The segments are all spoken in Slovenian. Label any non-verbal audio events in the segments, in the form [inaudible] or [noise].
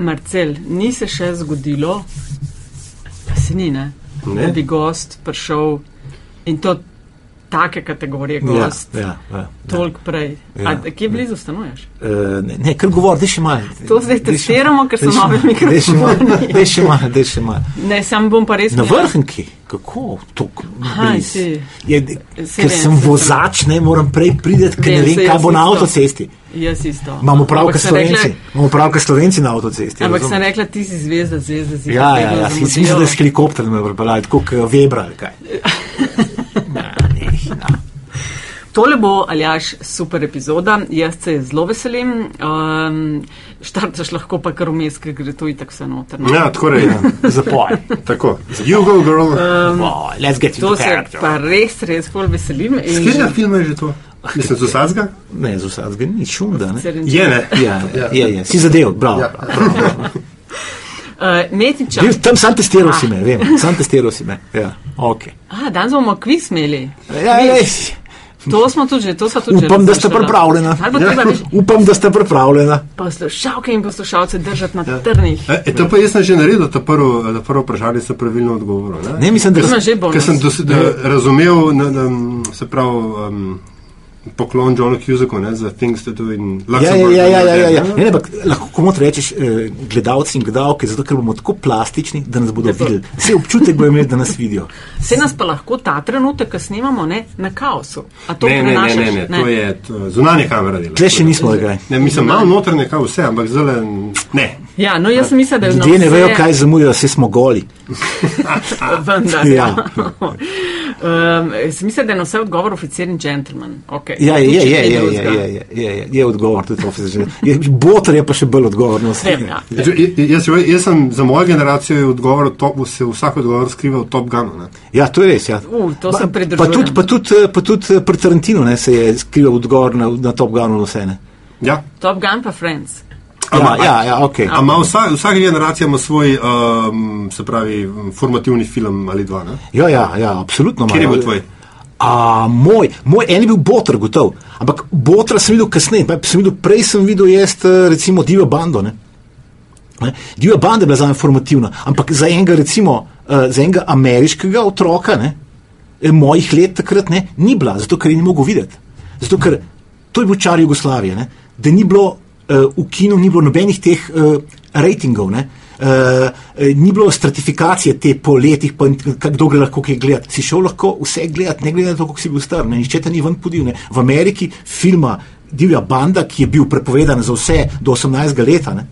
Marcel, ni se še zgodilo, pa se ni, ne? Ne. da bi gost prišel in to take kategorije gost, Ja, ja, ja. toliko prej. Ja. A kje blizu stanuješ? Uh, ne, ne, kar govor, da še malo. To zdaj testiramo, ker so nove malo, daj še malo. Daj še malo. Ne, sam bom pa res Na vrhnki, kako to? Si. Je, Se ker sem se vozač, ne moram prej priti, ker ne Vem, kaj bo na avtocesti. Jaz isto. Imamo pravka sem rekla- slovenci, imamo pravka slovenci na avtocesti. Ampak sem rekla, ti si zvezda, zvezda, zvezda. Ja, ja, ja, si si mislil, da je s helikopterjem me pripeljal, tako kot Webra ali kaj. [laughs] Ja. Tole bo, Aljaš, super epizoda, jaz se zelo veselim. Um, štartaš lahko pa kar vmes, ker gre to itak vse noter. no. Ja, tako je. Zapoj. Tako. You go, girl. Oh, let's get To into se character. pa res, res bolj veselim. in- Z katerega filma je že to? Mislim, z vsadzga? Ne, z vsakega ni šunda, ne? Je, ne? Ja, je, je, si zadev, bravo. Ja. [laughs] bravo. Uh, Metinča. Bil, tam sam testiral si me, vem, sam testiral si me. Ja, ok. A, danes bomo kviz imeli. Ja, ja, To smo tudi že, to smo tudi že. upam, da ste razmišljala. pripravljena. Treba več Upam, da ste pripravljena. poslušalke in poslušalce držati na trnih. E, e, to pa jaz sem že naredil, to prvo, da prvo vprašanje so pravilno odgovorili. Ne? Ne, mislim, da To ima že bonus. Ker sem dos, da, razumel, na, na, se pravi, um, poklon Johnu Cusacku ne, za Things to Do in Ja, ja, Luxembourg. ja, ja, ja, ja, ja. Ne, ne, ampak lahko komot rečeš eh, gledalci in gledalke, zato ker bomo tako plastični, da nas bodo Da bo- videli. Vse občutek bojo imeli, da nas vidijo. Vse nas pa lahko ta trenutek, ko snimamo, ne, na kaosu. A to Ne, ne, ne, prenašaš? ne, ne, to je to, zunanje kamera dela. Tle še nismo kaj. Ne, mislim, malo notranje, kaj vse, ampak zdaj ne. Ja, no jaz mislim, da je Ljudje ne vejo, kaj zamujajo, vse smo goli. [laughs] [laughs] Vendar. Ja. Um, mislim, da je na vse odgovor oficir in gentleman. Okay. Ja, je, je, je, je, je, je, je, je, je, odgovor tudi oficer. Botr je pa še bolj odgovorno. Vem, ja. Jaz, jaz, jaz sem za mojo generacijo je odgovor, top, se vsak odgovor skriva v Top Gunu. Ja, to je res. Ja. U, to Pa- pridržujem. Pa tudi, pa tudi, pa tudi pri Tarantinu ne, se je skrival odgovor na, na Top Gunu vse. Ne. Ja. Top Gun pa Friends. Ja, Ama- ja, ja, ok. A ima vsa, vsaka generacija ima svoj, um, se pravi, formativni film ali dva. Ne? Ja, ja, ja absolutno. Kjer je imajo. bil tvoj? A, moj, moj en je bil Botr, gotov. Ampak Botra sem videl kasneje. pa Sem videl, prej sem videl jaz, eh, recimo, Divjo bando. Ne? Ne? Divja banda je bila za me formativna, ampak za enega, recimo, uh, za enega ameriškega otroka, ne, eh, mojih let takrat ne, ni bila, zato ker je ni mogel videti. Zato ker to je bil čar Jugoslavije, ne, da ni bilo v kinu, ni bilo nobenih teh uh, rejtingov. Ne, Uh, ni bilo stratifikacije te po letih, pa kdo gre lahko kaj gledati. Si šel lahko vse gledati, ne glede na to, kako si bil star, ne, nišče te ni ven podil. Ne. V Ameriki filma Divja banda, ki je bil prepovedan za vse do 18 leta, ne,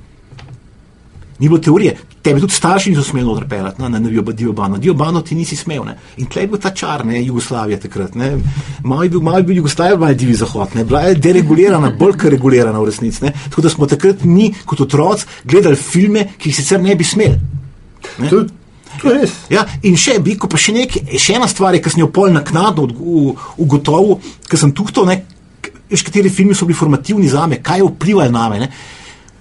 Ni bilo teorije, tebi tudi starši niso smeli noter pelati na, na, na Dio Bano. Dio Bano ti nisi smel. Ne? In tle je bil ta čar, ne, Jugoslavija takrat. Ne? Malo je bil, malo je bil Jugoslavija, malo je divji zahod. Ne? Bila je deregulirana, bolj kot regulirana v resnici. ne. Tako da smo takrat mi kot otroci gledali filme, ki jih sicer ne bi smeli. To, to. Ja, in še bi, ko pa še nekaj, še ena stvar je, ki sem jo pol naknadno ugotovil, ker sem tuhto, ne, k- veš, kateri filmi so bili formativni za me, kaj je vplivalo na me. Ne.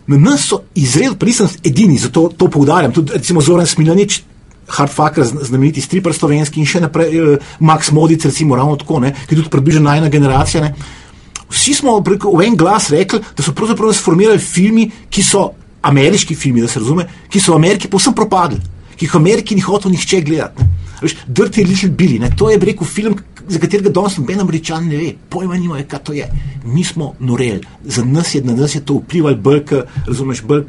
Na nas so izredno, nisem edini, zato to poudarjam. Tudi recimo Zoran Smiljanič, Hardfucker, zn- znameniti striper slovenski in še naprej eh, Max Modic, recimo ravno tako, ne, ki je tudi približno najna generacija. Ne. Vsi smo preko, v en glas rekli, da so pravzaprav sformirali filmi, ki so ameriški filmi, da se razume, ki so v Ameriki povsem propadli, ki jih v Ameriki ni hotel nihče gledati. Veš, Dirty Little Billy, ne, to je rekel film, za katerega danes noben američan ne ve, pojma nimajo, kaj to je. Mi smo noreli, za nas je, na nas je to vplivalo bolj, razumeš, bolj,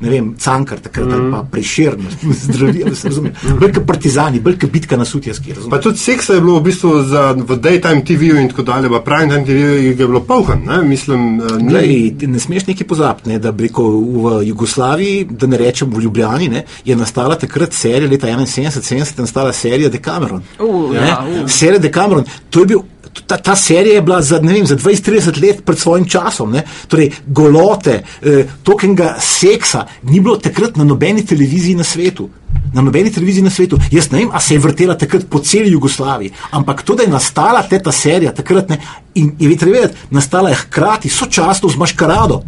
ne vem, cankar, takrat mm. pa preširno, [laughs] zdravijo, da se razume, bolj kot partizani, bolj kot bitka na sutjeski, razumeš. Pa tudi seksa je bilo v bistvu za, v daytime TV-ju in tako dalje, v prime time TV-ju je bilo polhan, ne? mislim, uh, ni. Glej, ne smeš nekaj pozabiti, ne, da bi rekel v Jugoslaviji, da ne rečem v Ljubljani, ne, je nastala takrat serija leta 71-70, je nastala serija Decameron. U, Ne, ja, u. Serija Decameron, to je bil. Ta, ta serija je bila za, vem, za 20-30 let pred svojim časom. Ne? Torej, golote, eh, tokenga seksa ni bilo takrat na nobeni televiziji na svetu. Na nobeni televiziji na svetu. Jaz ne vem, a se je vrtela takrat po celi Jugoslaviji, ampak to, da je nastala te ta serija takrat ne, in je treba vedeti, nastala je hkrati, sočasno z Maškarado.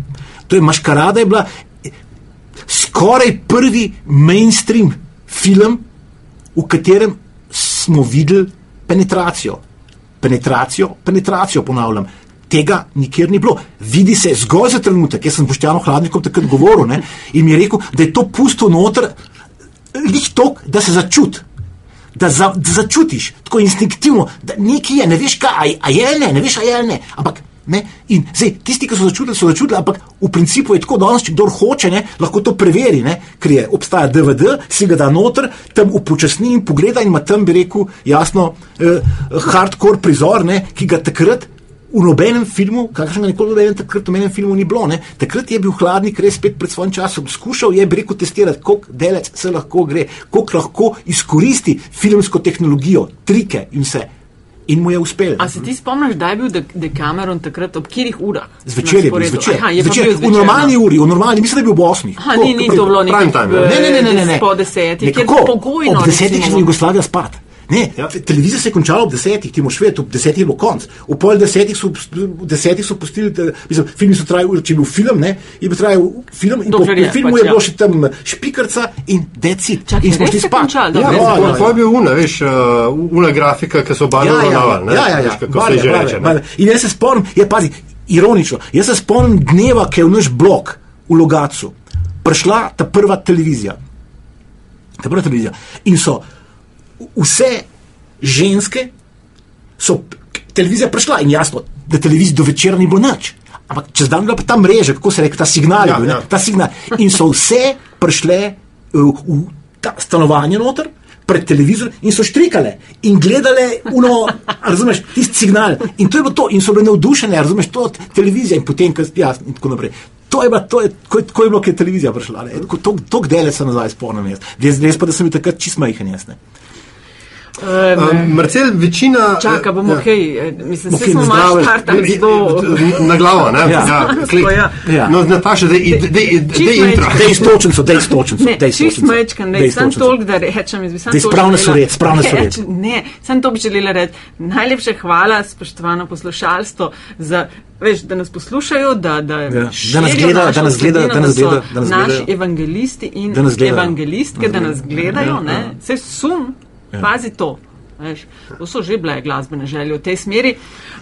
To je Maškarada je bila eh, skoraj prvi mainstream film, v katerem smo videli penetracijo. Penetracijo, penetracijo ponavljam. Tega nikjer ni bilo. Vidi se zgolj za trenutek. Jaz sem Boštjano Hladnikom takrat govoril ne, in mi je rekel, da je to pusto noter, lih tok, da se začuti. Da, za, da začutiš tako instinktivno, da nekaj je, ne veš kaj, a, a je ali ne, ne veš, a je ali ne. Ampak Ne? In zdaj, tisti, ki so začutili, so začutili, ampak v principu je tako, da če kdo hoče, ne, lahko to preveri, ne? ker je obstaja DVD, si ga da noter, tam upočasni in pogleda in ima tam, bi rekel, jasno, eh, hardcore prizor, ne, ki ga takrat. V nobenem filmu, kakšnega nikoli nobenem takrat v nobenem filmu ni bilo, ne? takrat je bil hladnik res spet pred svojim časom. Skušal je, rekel, testirati, koliko delec se lahko gre, koliko lahko izkoristi filmsko tehnologijo, trike in vse. In mu je uspelo. A se ti spomniš, da je bil Dekameron takrat ob katerih urah? Zvečer je bil, zvečer. Aha, je zvečer. bil zvečer, v normalni no. uri, v normalni, mislim, da je bil ob 8. Aha, ni, ni to bilo nekaj. ja. Ne, ne, ne, ne, ne. Po desetih, ker Nekako, pogojno. Ob desetih je recimo. šla Jugoslavija spat. Ne, Ja. te- televizija se je končala ob desetih, ti moš vedeti, ob desetih je bilo konc. V pol desetih so, v desetih so pustili, te, mislim, filmi so trajali, če je bil film, ne, je bil trajal film in po Dokler je, filmu pač, je bilo ja. še tam špikrca in decit. Čakaj, in smo šli spat. končalo? Ja, ja, ja, je ja. To je bil una, veš, uh, una grafika, ki so barve obravnavali, ne? Ja, ja, ja. Veš, kako Barve, se že barve, reče. barve. In jaz se spomnim, je pazi, ironično, jaz se spomnim dneva, ki je v naš blok v Logacu prišla ta prva televizija. Ta prva televizija. In so vse ženske, so televizija prišla in jasno, da televizija do večera ni bilo nič. Ampak čez dan je bila pa ta mreža, kako se reče, ta signal, Ja, bil, ne, ja. ta signal. In so vse prišle v, v ta stanovanje noter. Pred televizorjem in so štrikale in gledale, uno, razumeš, tisti signal. In to je bilo to, in so bile navdušene, razumeš, to televizija in potem, kas, ja, in tako naprej. To je, bila, to je, ko, ko je bilo, ko je televizija prišla. ne. Tako- To, to gdele se nazaj spomnim jaz. Res, res pa, da sem bil takrat čist majhen jaz. Ne. Um, Marcel, večina. Čaka, bomo ja. kaj, eh, mislim, se smo na malo štartali zelo. Na glavo, ne? Ja. ja klik. Ja. Ja. No, Nataša, dej, dej, dej, dej Čisto intro. Dej stočnico, dej stočnico. Ne, dej čist Dej ne, sem stočnico. toliko, da rečem, sam Daj, to spravna sored, spravna sored. Reč, Ne, sem to bi želela reči. Najlepše hvala, spoštovano poslušalstvo, za, veš, da nas poslušajo, da, da, Ja, da nas gleda, da nas gleda, da nas so gleda, da nas naši gledajo. evangelisti in Da nas gledajo. evangelistke, da nas gledajo, Ja, ne, ja. vse sum, pazi to. Veš, to so že bile glasbene želje v tej smeri.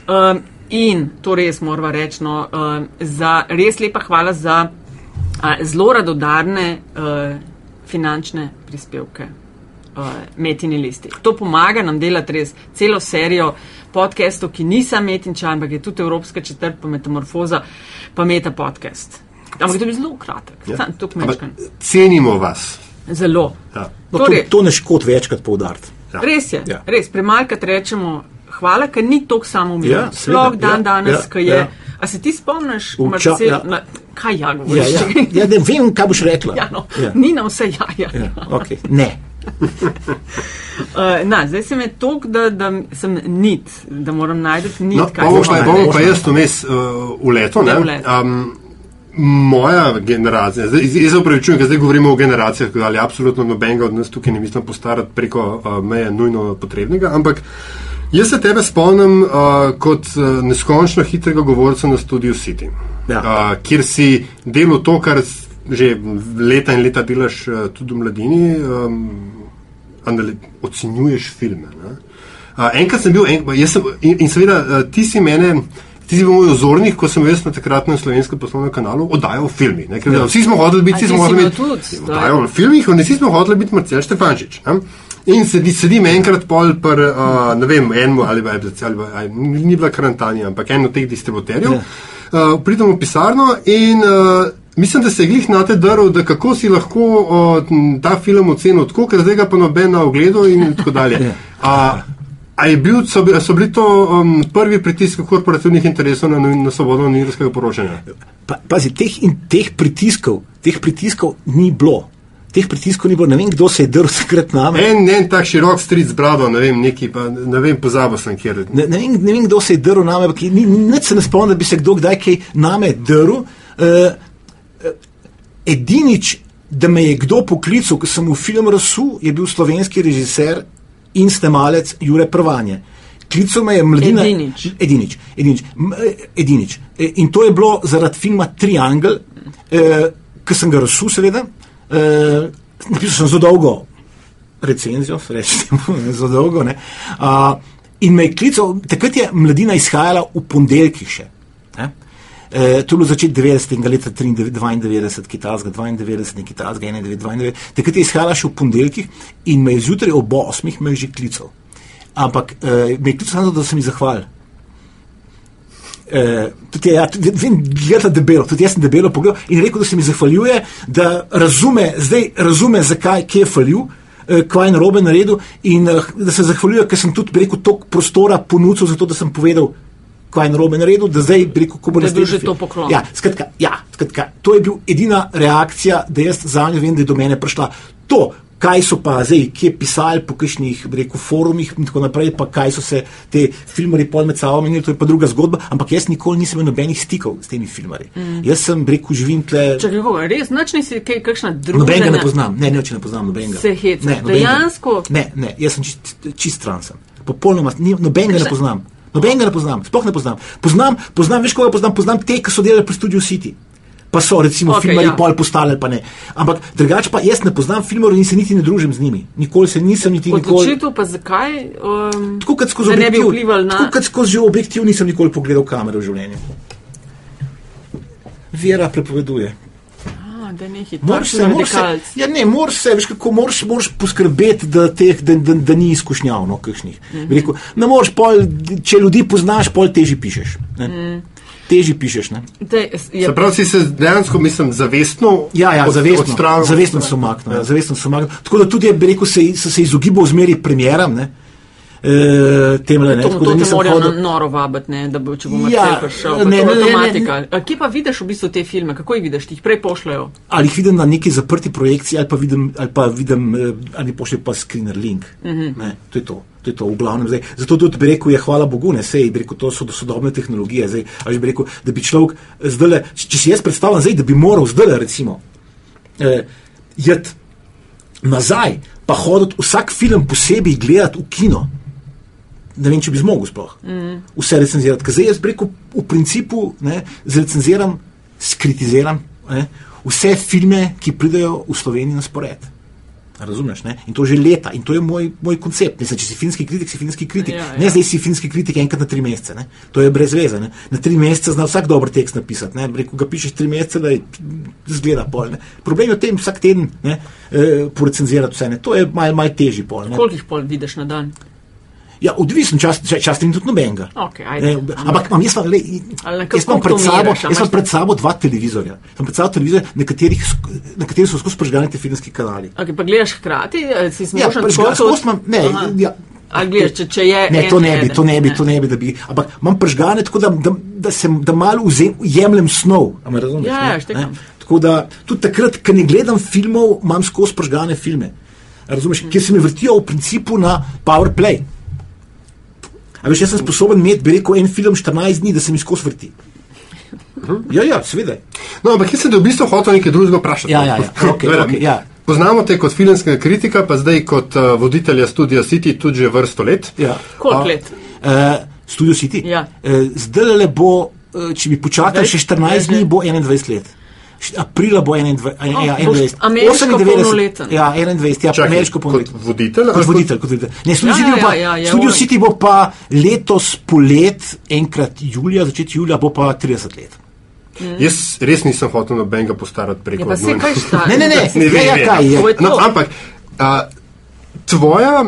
Um, in to res moramo reči, no, um, za res lepa hvala za uh, zelo radodarne uh, finančne prispevke. Uh, metini listi. To pomaga nam delati res celo serijo podcastov, ki niso metinča, ampak je tudi Evropska četrt, pa metamorfoza, pa meta podcast. Ampak to je zelo kratek, ja. tukaj mečkam. cenimo vas. Zelo. Ja. No, to, Torej- to ne škod večkrat poudariti. Ja. Res je, Ja. ja. res premalkrat rečemo hvala, ker ni tako samo umir. Ja, Ja, Sploh dan ja, ja, danes, ja, ko je. ja. Ja. A se ti spomniš, Marcel, ča- ja. na, kaj ja Ja, govoriš? ja. ja, ne vem, kaj boš rekla. ja, no, ja. ja. Ni na vse ja, ja. Ja, ja. okay. Ne. Uh, [laughs] na, zdaj se mi tok, da, da sem nit, da moram najti nit. No, kaj bomo, se šla, dogaja. bomo pa jaz vmes uh, v leto. Ne, Ne? v leto. Um, moja generacija, zdaj, jaz se upravičujem, ker zdaj govorimo o generacijah, ali absolutno nobenega od nas tukaj ne mislim postarati preko uh, meje nujno potrebnega, ampak jaz se tebe spomnim uh, kot uh, neskončno hitrega govorca na Studio City, Ja. uh, kjer si delal to, kar že leta in leta delaš uh, tudi v mladini. Um, anali- ocenjuješ filme. ne. Uh, enkrat sem bil, en, jaz sem, in, in seveda uh, ti si mene. Ti si bil moj ozornik, ko sem jaz na takratnem slovenskem poslovnem kanalu oddajal filme. Ne, ker ja. Vsi smo hodili biti, smo bil biti. v filmih, in vsi smo hodili biti Marcel Štefančič. Ne? In sedi, sedim enkrat pol, per, uh, ne vem, enemu ali pa ali, pa- ni, bila karantanja, ampak en od teh distributerjev. Ja. Uh, pridem v pisarno in uh, mislim, da se je glih na te drl, da kako si lahko uh, ta film ocenil tako, ker zdaj ga pa noben na ogledu in tako dalje. Ja. A, a je bil, so, so bili to um, prvi pritiski korporativnih interesov na, na svobodno novinarskega poročanja? Pa, pazi, teh, in, teh, pritiskov, teh pritiskov ni bilo. Teh pritiskov ni bilo. Ne vem, kdo se je drl takrat name. En, en tak širok stric z brado, ne vem, neki pa, ne vem, pozabil sem kjer. Ne, ne, vem, ne vem, kdo se je drl name, ampak ni- ni- nič se ne spomnim, da bi se kdo kdaj kaj name drl. Uh, edinič, da me je kdo poklical, ko sem v film Rasu, je bil slovenski režiser in snemalec Jure Prvanje. Klical me je mladina. Edinič. Edinič, edinič, eh, edinič. E, In to je bilo zaradi filma Triangle, eh, ki sem ga rasul, seveda. Eh, napisal sem zelo dolgo recenzijo, rečemo, zelo dolgo. ne. A, In me je klical, takrat je mladina izhajala v ponedeljkih še. Ne? E, to je bilo začetek 90. leta 92, kitajska 92, kitajska 91, takrat je izhajala še v ponedeljkih in me je zjutraj ob 8. me je že klical. Ampak e, me je klical samo, da sem jih zahvalil. Uh, tudi, ja, tudi, gleda debelo, tudi jaz sem debelo pogledal in rekel, da se mi zahvaljuje, da razume, zdaj razume, zakaj, kje je falil, uh, kaj je narobe naredil in uh, da se zahvaljuje, ker sem tudi, rekel, toliko prostora ponudil za to, da sem povedal, je narobe naredil, da zdaj, rekel, ko bo naslednji. Da je že to poklon. Ja, skratka, ja, skratka, to je bil edina reakcija, da jaz za njo vem, da je do mene prišla. To, kaj so pa zdaj, ki je pisali po kakšnih rekel, forumih in tako naprej, pa kaj so se te filmari pol med sabo menili, to je pa druga zgodba, ampak jaz nikoli nisem imel nobenih stikov s temi filmari. Mm. Jaz sem rekel, živim tle. Če kako, res, noč nisi kaj, kakšna druga. Nobenega ne poznam, ne, ne, če ne poznam nobenega. Se heca, ne, dejansko. Ne, ne, jaz sem čist, čist stran sem. Popolnoma, nobenega ne poznam. Nobenega ne poznam, sploh ne poznam. Poznam, poznam, veš koga poznam, poznam te, ki so delali pri Studio City pa so recimo okay, filmari ja. pol postali, pa ne. Ampak drugače pa jaz ne poznam filmov in se niti ne družim z njimi. Nikoli se nisem niti nikoli. Odločitev pa zakaj? Um, tako kot skozi objektiv. Na... Tako kot skozi objektiv nisem nikoli pogledal kamere v življenju. Vera prepoveduje. Se, moraš se, ja, ne, moraš se, veš, kako moraš, moraš poskrbeti, da, teh, da, da, da ni izkušnjavno, kakšnih. Mm -hmm. Rekel, ne moreš, pol, če ljudi poznaš, pol teži pišeš. Mm teži pišeš. Dej, je... Se pravi, si se dejansko, mislim, zavestno. Ja, ja, zavestno, zavestno so maknili. Ja. Zavestno so maknili. Tako da tudi, bi rekel, se, so se izogibal zmeri premjeram. Ne? E, temle, ne, to to ne morajo hodil... noro vabiti, ne, da bo, če bomo ja, prišel. Ne, ne, ne, ne. Kje pa vidiš v bistvu te filme? Kako jih vidiš? Ti jih prej pošljajo? Ali jih vidim na neki zaprti projekciji, ali pa vidim, ali pa vidim, eh, ali pošljajo pa screener link. Mm -hmm. ne, to je to. To je to, v glavnem. Zdaj. Zato tudi bi rekel, je hvala Bogu, ne sej, bi rekel, to so sodobne tehnologije. Zdaj, bi rekel, da bi človek zdaj, če, si jaz predstavljam, zdaj, da bi moral zdaj, recimo, eh, jeti nazaj, pa hoditi vsak film posebej gledati v kino. Ne vem, če bi zmogel sploh mm. vse recenzirati. Ker zdaj jaz rekel, v principu ne, zrecenziram, skritiziram ne, vse filme, ki pridejo v Slovenijo na spored. Razumeš? Ne? In to že leta, in to je moj, moj koncept. Mislim, če si finski kritik, si finski kritik. Ja, ja. Ne zdaj si finski kritik enkrat na tri mesece. Ne? To je brez veze. Ne? Na tri mesece zna vsak dober tekst napisati. Rekel, ga pišeš tri mesece, da je zgleda pol. Ne? Problem je v tem, vsak teden e, porecenzirati vse. Ne? To je malo mal težji pol. Koliko jih pol vidiš na dan? Ja, odvisen čas, čas ni tudi nobenega. Okay, ampak imam jaz, le, jaz imam pred sabo, jaz imam pred sabo dva televizorja. Sem pred sabo televizor, na katerih, na katerih so skozi prežgani ti filmski kanali. Okay, pa gledaš hkrati, si smo skozi. Ne, ja. Gledaš, če, če je, ne, to ne bi, to ne bi, to ne bi, da bi. Ampak imam prežgane tako, da, da, da, sem, da malo vzem, jemljem snov. Razumeš, ja, ja, tako da tudi takrat, ko ne gledam filmov, imam skozi prežgane filme. Razumeš, mm. ki se mi vrtijo v principu na PowerPlay. A veš, jaz sem sposoben imeti, bi rekel, en film 14 dni, da se mi skozi vrti. Ja, ja, seveda. No, ampak jaz sem te v bistvu hotel nekaj drugega vprašati. Ja, ja, ja. Okay, okay, ja. Poznamo te kot filmskega kritika, pa zdaj kot uh, voditelja Studia City tudi že vrsto let. Ja. Koliko let? Uh, Studio City. Ja. Uh, zdaj le bo, uh, če bi počakal še 14 dni, bo 21 let aprila bo 21, oh, ja, 21. Ameriško 98, ja, 21, ja, Čakaj, ameriško polnoletno. Kot voditelj? Kot voditelj, kot voditelj. Ne, Studio, ja, City, ja, pa, ja, ja, Studio City bo pa letos polet, enkrat julija, začeti julija, bo pa 30 let. Mm. Jaz res nisem hotel nobenega postarati preko tega. Ja, ne, ne, ne, ne, ne, ne, kaj je. No, ampak a, tvoja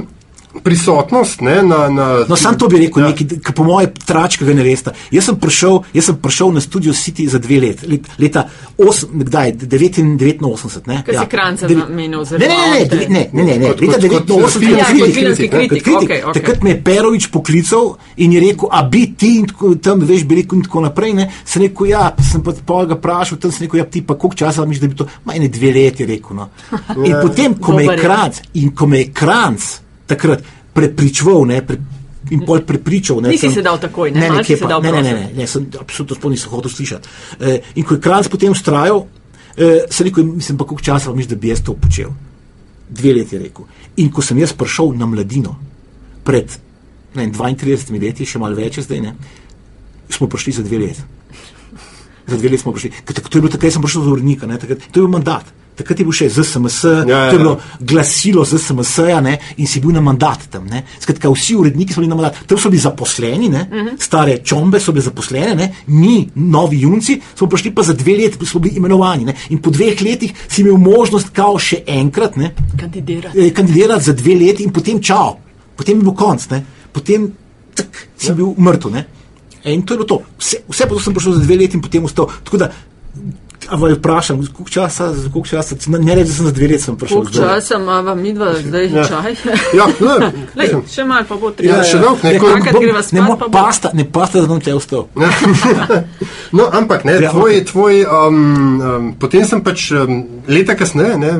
prisotnost. Ne, na, na, no, sam to bi rekel, ja. nekaj, po mojem, tračka ga ne veste. Jaz sem prišel, jaz sem prišel na Studio City za dve let, let leta 89. Ne, Kaj ja. si kranca namenil za ne, ne, ne, ne, ne, ne, ne, kot, leta 89. Ja. Takrat me je Perovič poklical in je rekel, a bi ti in tako, tam veš, bi rekel in tako naprej. Ne, sem rekel, ja, sem pa pol ga vprašal, tam sem rekel, ja, ti pa koliko časa misliš, da bi to, ma ene dve leti rekel. No. [laughs] In ja. potem, ko me je kranc, in ko me je kranc, takrat prepričval. Ne, pre, In pol prepričal. Ne, Nisi sem, se dal takoj, ne, ne, ne, pa, ne, ne, ne, ne, ne, sem absolutno sploh nisem hotel slišati. E, in ko je kralj potem ustrajal, e, sem rekel, mislim pa, koliko časa misliš, da bi jaz to počel. Dve leti je rekel. In ko sem jaz prišel na mladino, pred ne, 32 leti, še malo več zdaj, ne, smo prišli za dve leti. Za dve leti smo prišli. To je bilo takrat, sem prišel z urnika, to je bil mandat. Takrat je bil še ZSMS, Ja, ja, to je bilo ja. glasilo ZSMS-ja ne, in si bil na mandat tam. Ne. Skratka, vsi uredniki so bili na mandat. Tam so bili zaposleni, ne, uh -huh. stare čombe so bile zaposlene, ne, mi, novi junci, smo prišli pa za dve leti, smo bili imenovani. Ne. In po dveh letih si imel možnost, kao še enkrat, ne, Kandidirati. eh, kandidirati za dve leti in potem čau, potem je bil konc, ne. potem tak, si ja. bil mrtev. ne. E, In to je bilo to. Vse, vse pa to sem prišel za dve leti in potem ustal. Tako da, a vaj vprašam, koliko časa, koliko časa, ne, ne reči, da sem za dve leti sem prišel. Koliko časa imamo midva zdaj Ja. čaj? Ja, ne, [laughs] Lej, še malo pa bo Ja, treba. še dolgo, ne, Ne, ko- bom- greva ne, spat, mo- pa bo. pasta, ne pasta, da bom te ostal. [laughs] No, ampak ne, Ja, tvoj, tvoj, um, um, potem sem pač um, leta kasneje, ne,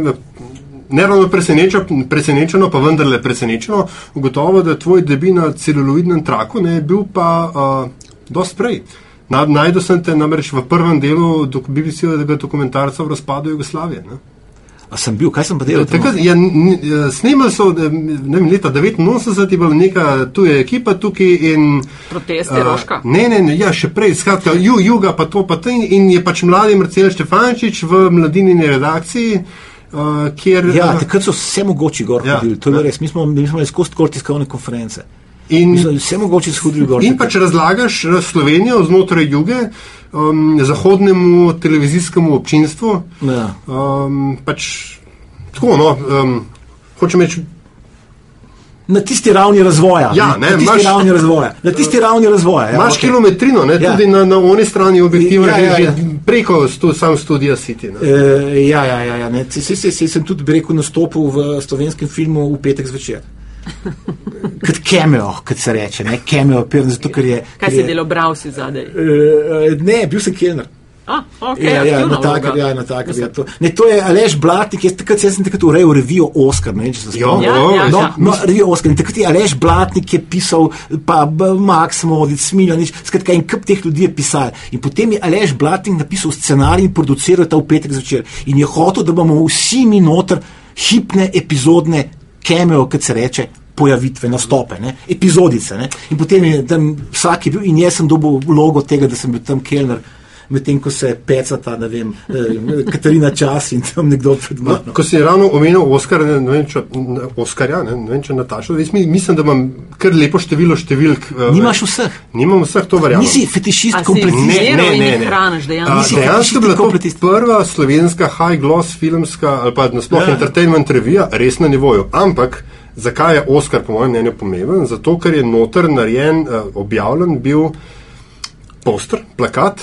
ne ravno presenečen, presenečeno, pa vendarle presenečeno, ugotovil, da tvoj debi na celuloidnem traku ne, je bil pa uh, dosti prej. Na, najdel sem te namreč v prvem delu dok, BBC-ovega dokumentarca o razpadu Jugoslavije. Ne. A sem bil, kaj sem pa delal? ja, n- n- snemali so eh, ne vem, leta 89, je bila neka tuja ekipa tukaj in. Proteste, eh, Roška. Ne, ne, ne, ja, še prej, skratka, ju, juga, pa to, pa to. In, in je pač mladi Marcel Štefančič v mladinini redakciji, uh, kjer. Ja, eh, takrat so vse mogoče gor Ja, hodili, to je ja. res. Mi smo, mi smo imeli skozi tako tiskovne konference. In, vse mogoče shodili gor. In takrat. pač razlagaš eh, Slovenijo znotraj juge, um, zahodnemu televizijskemu občinstvu. Ja. Um, pač, tako, no, um, hočem reči, Na tisti ravni razvoja. Ja, ne, na tisti imaš- ravni razvoja. Na tisti ravni razvoja. Ja, Imaš okej. kilometrino, ne, Ja. tudi na, na oni strani objektiva, Ja, že, ja, že ja. preko stu, sam studija City. Ne. E, ja, ja, ja, ja. Se, se, se, se, sem tudi rekel, nastopil v slovenskem filmu v petek zvečer. Kot cameo, kot se reče, ne cameo, appearance, zato ker je. Kaj ker si je- delal, bral si zadaj? E, ne, bil sem kelner. A, ok, Ja, ja, aktivna na takar, vloga. ja, na takar. Ja, to, ne, to je Aleš Blatnik, jaz, takrat, jaz sem takrat urejal revijo Oscar. Ne, vem, če se Jo, spomnim. Ja, ja, No, ja. no, revijo Oscar. In takrat je Aleš Blatnik je pisal, pa Max Modic, Smiljanič, skratka, in kup teh ljudi je pisal. In potem je Aleš Blatnik napisal scenarij in produciral ta v petek zvečer. In je hotel, da bomo vsi mi noter hipne epizodne cameo, kot se reče. Pojavitve, nastope, ne? epizodice. Ne? In potem je tam vsak je bil, in jaz sem dobil vlogo tega, da sem bil tam kelner, medtem ko se pecata, ne vem, eh, Katarina Čas in tam nekdo pred No, mano. ko si ravno omenil Oskar, ne, ne vem, če, n- Oskarja, ne, ne vem, če Nataša, jaz mi, mislim, da imam kar lepo število številk. eh, Nimaš vseh. Nimam vseh, to verjamem. Nisi fetišist, kompletist. Ne, ne, in jih hraniš, dejansko. A, Nisi Dejansko je bila in to kompletist. prva slovenska high gloss filmska ali pa nasploh Ja. entertainment revija, res na nivoju. Ampak zakaj je Oscar po mojem mnenju pomemben? Zato, ker je noter narejen, uh, objavljen bil poster, plakat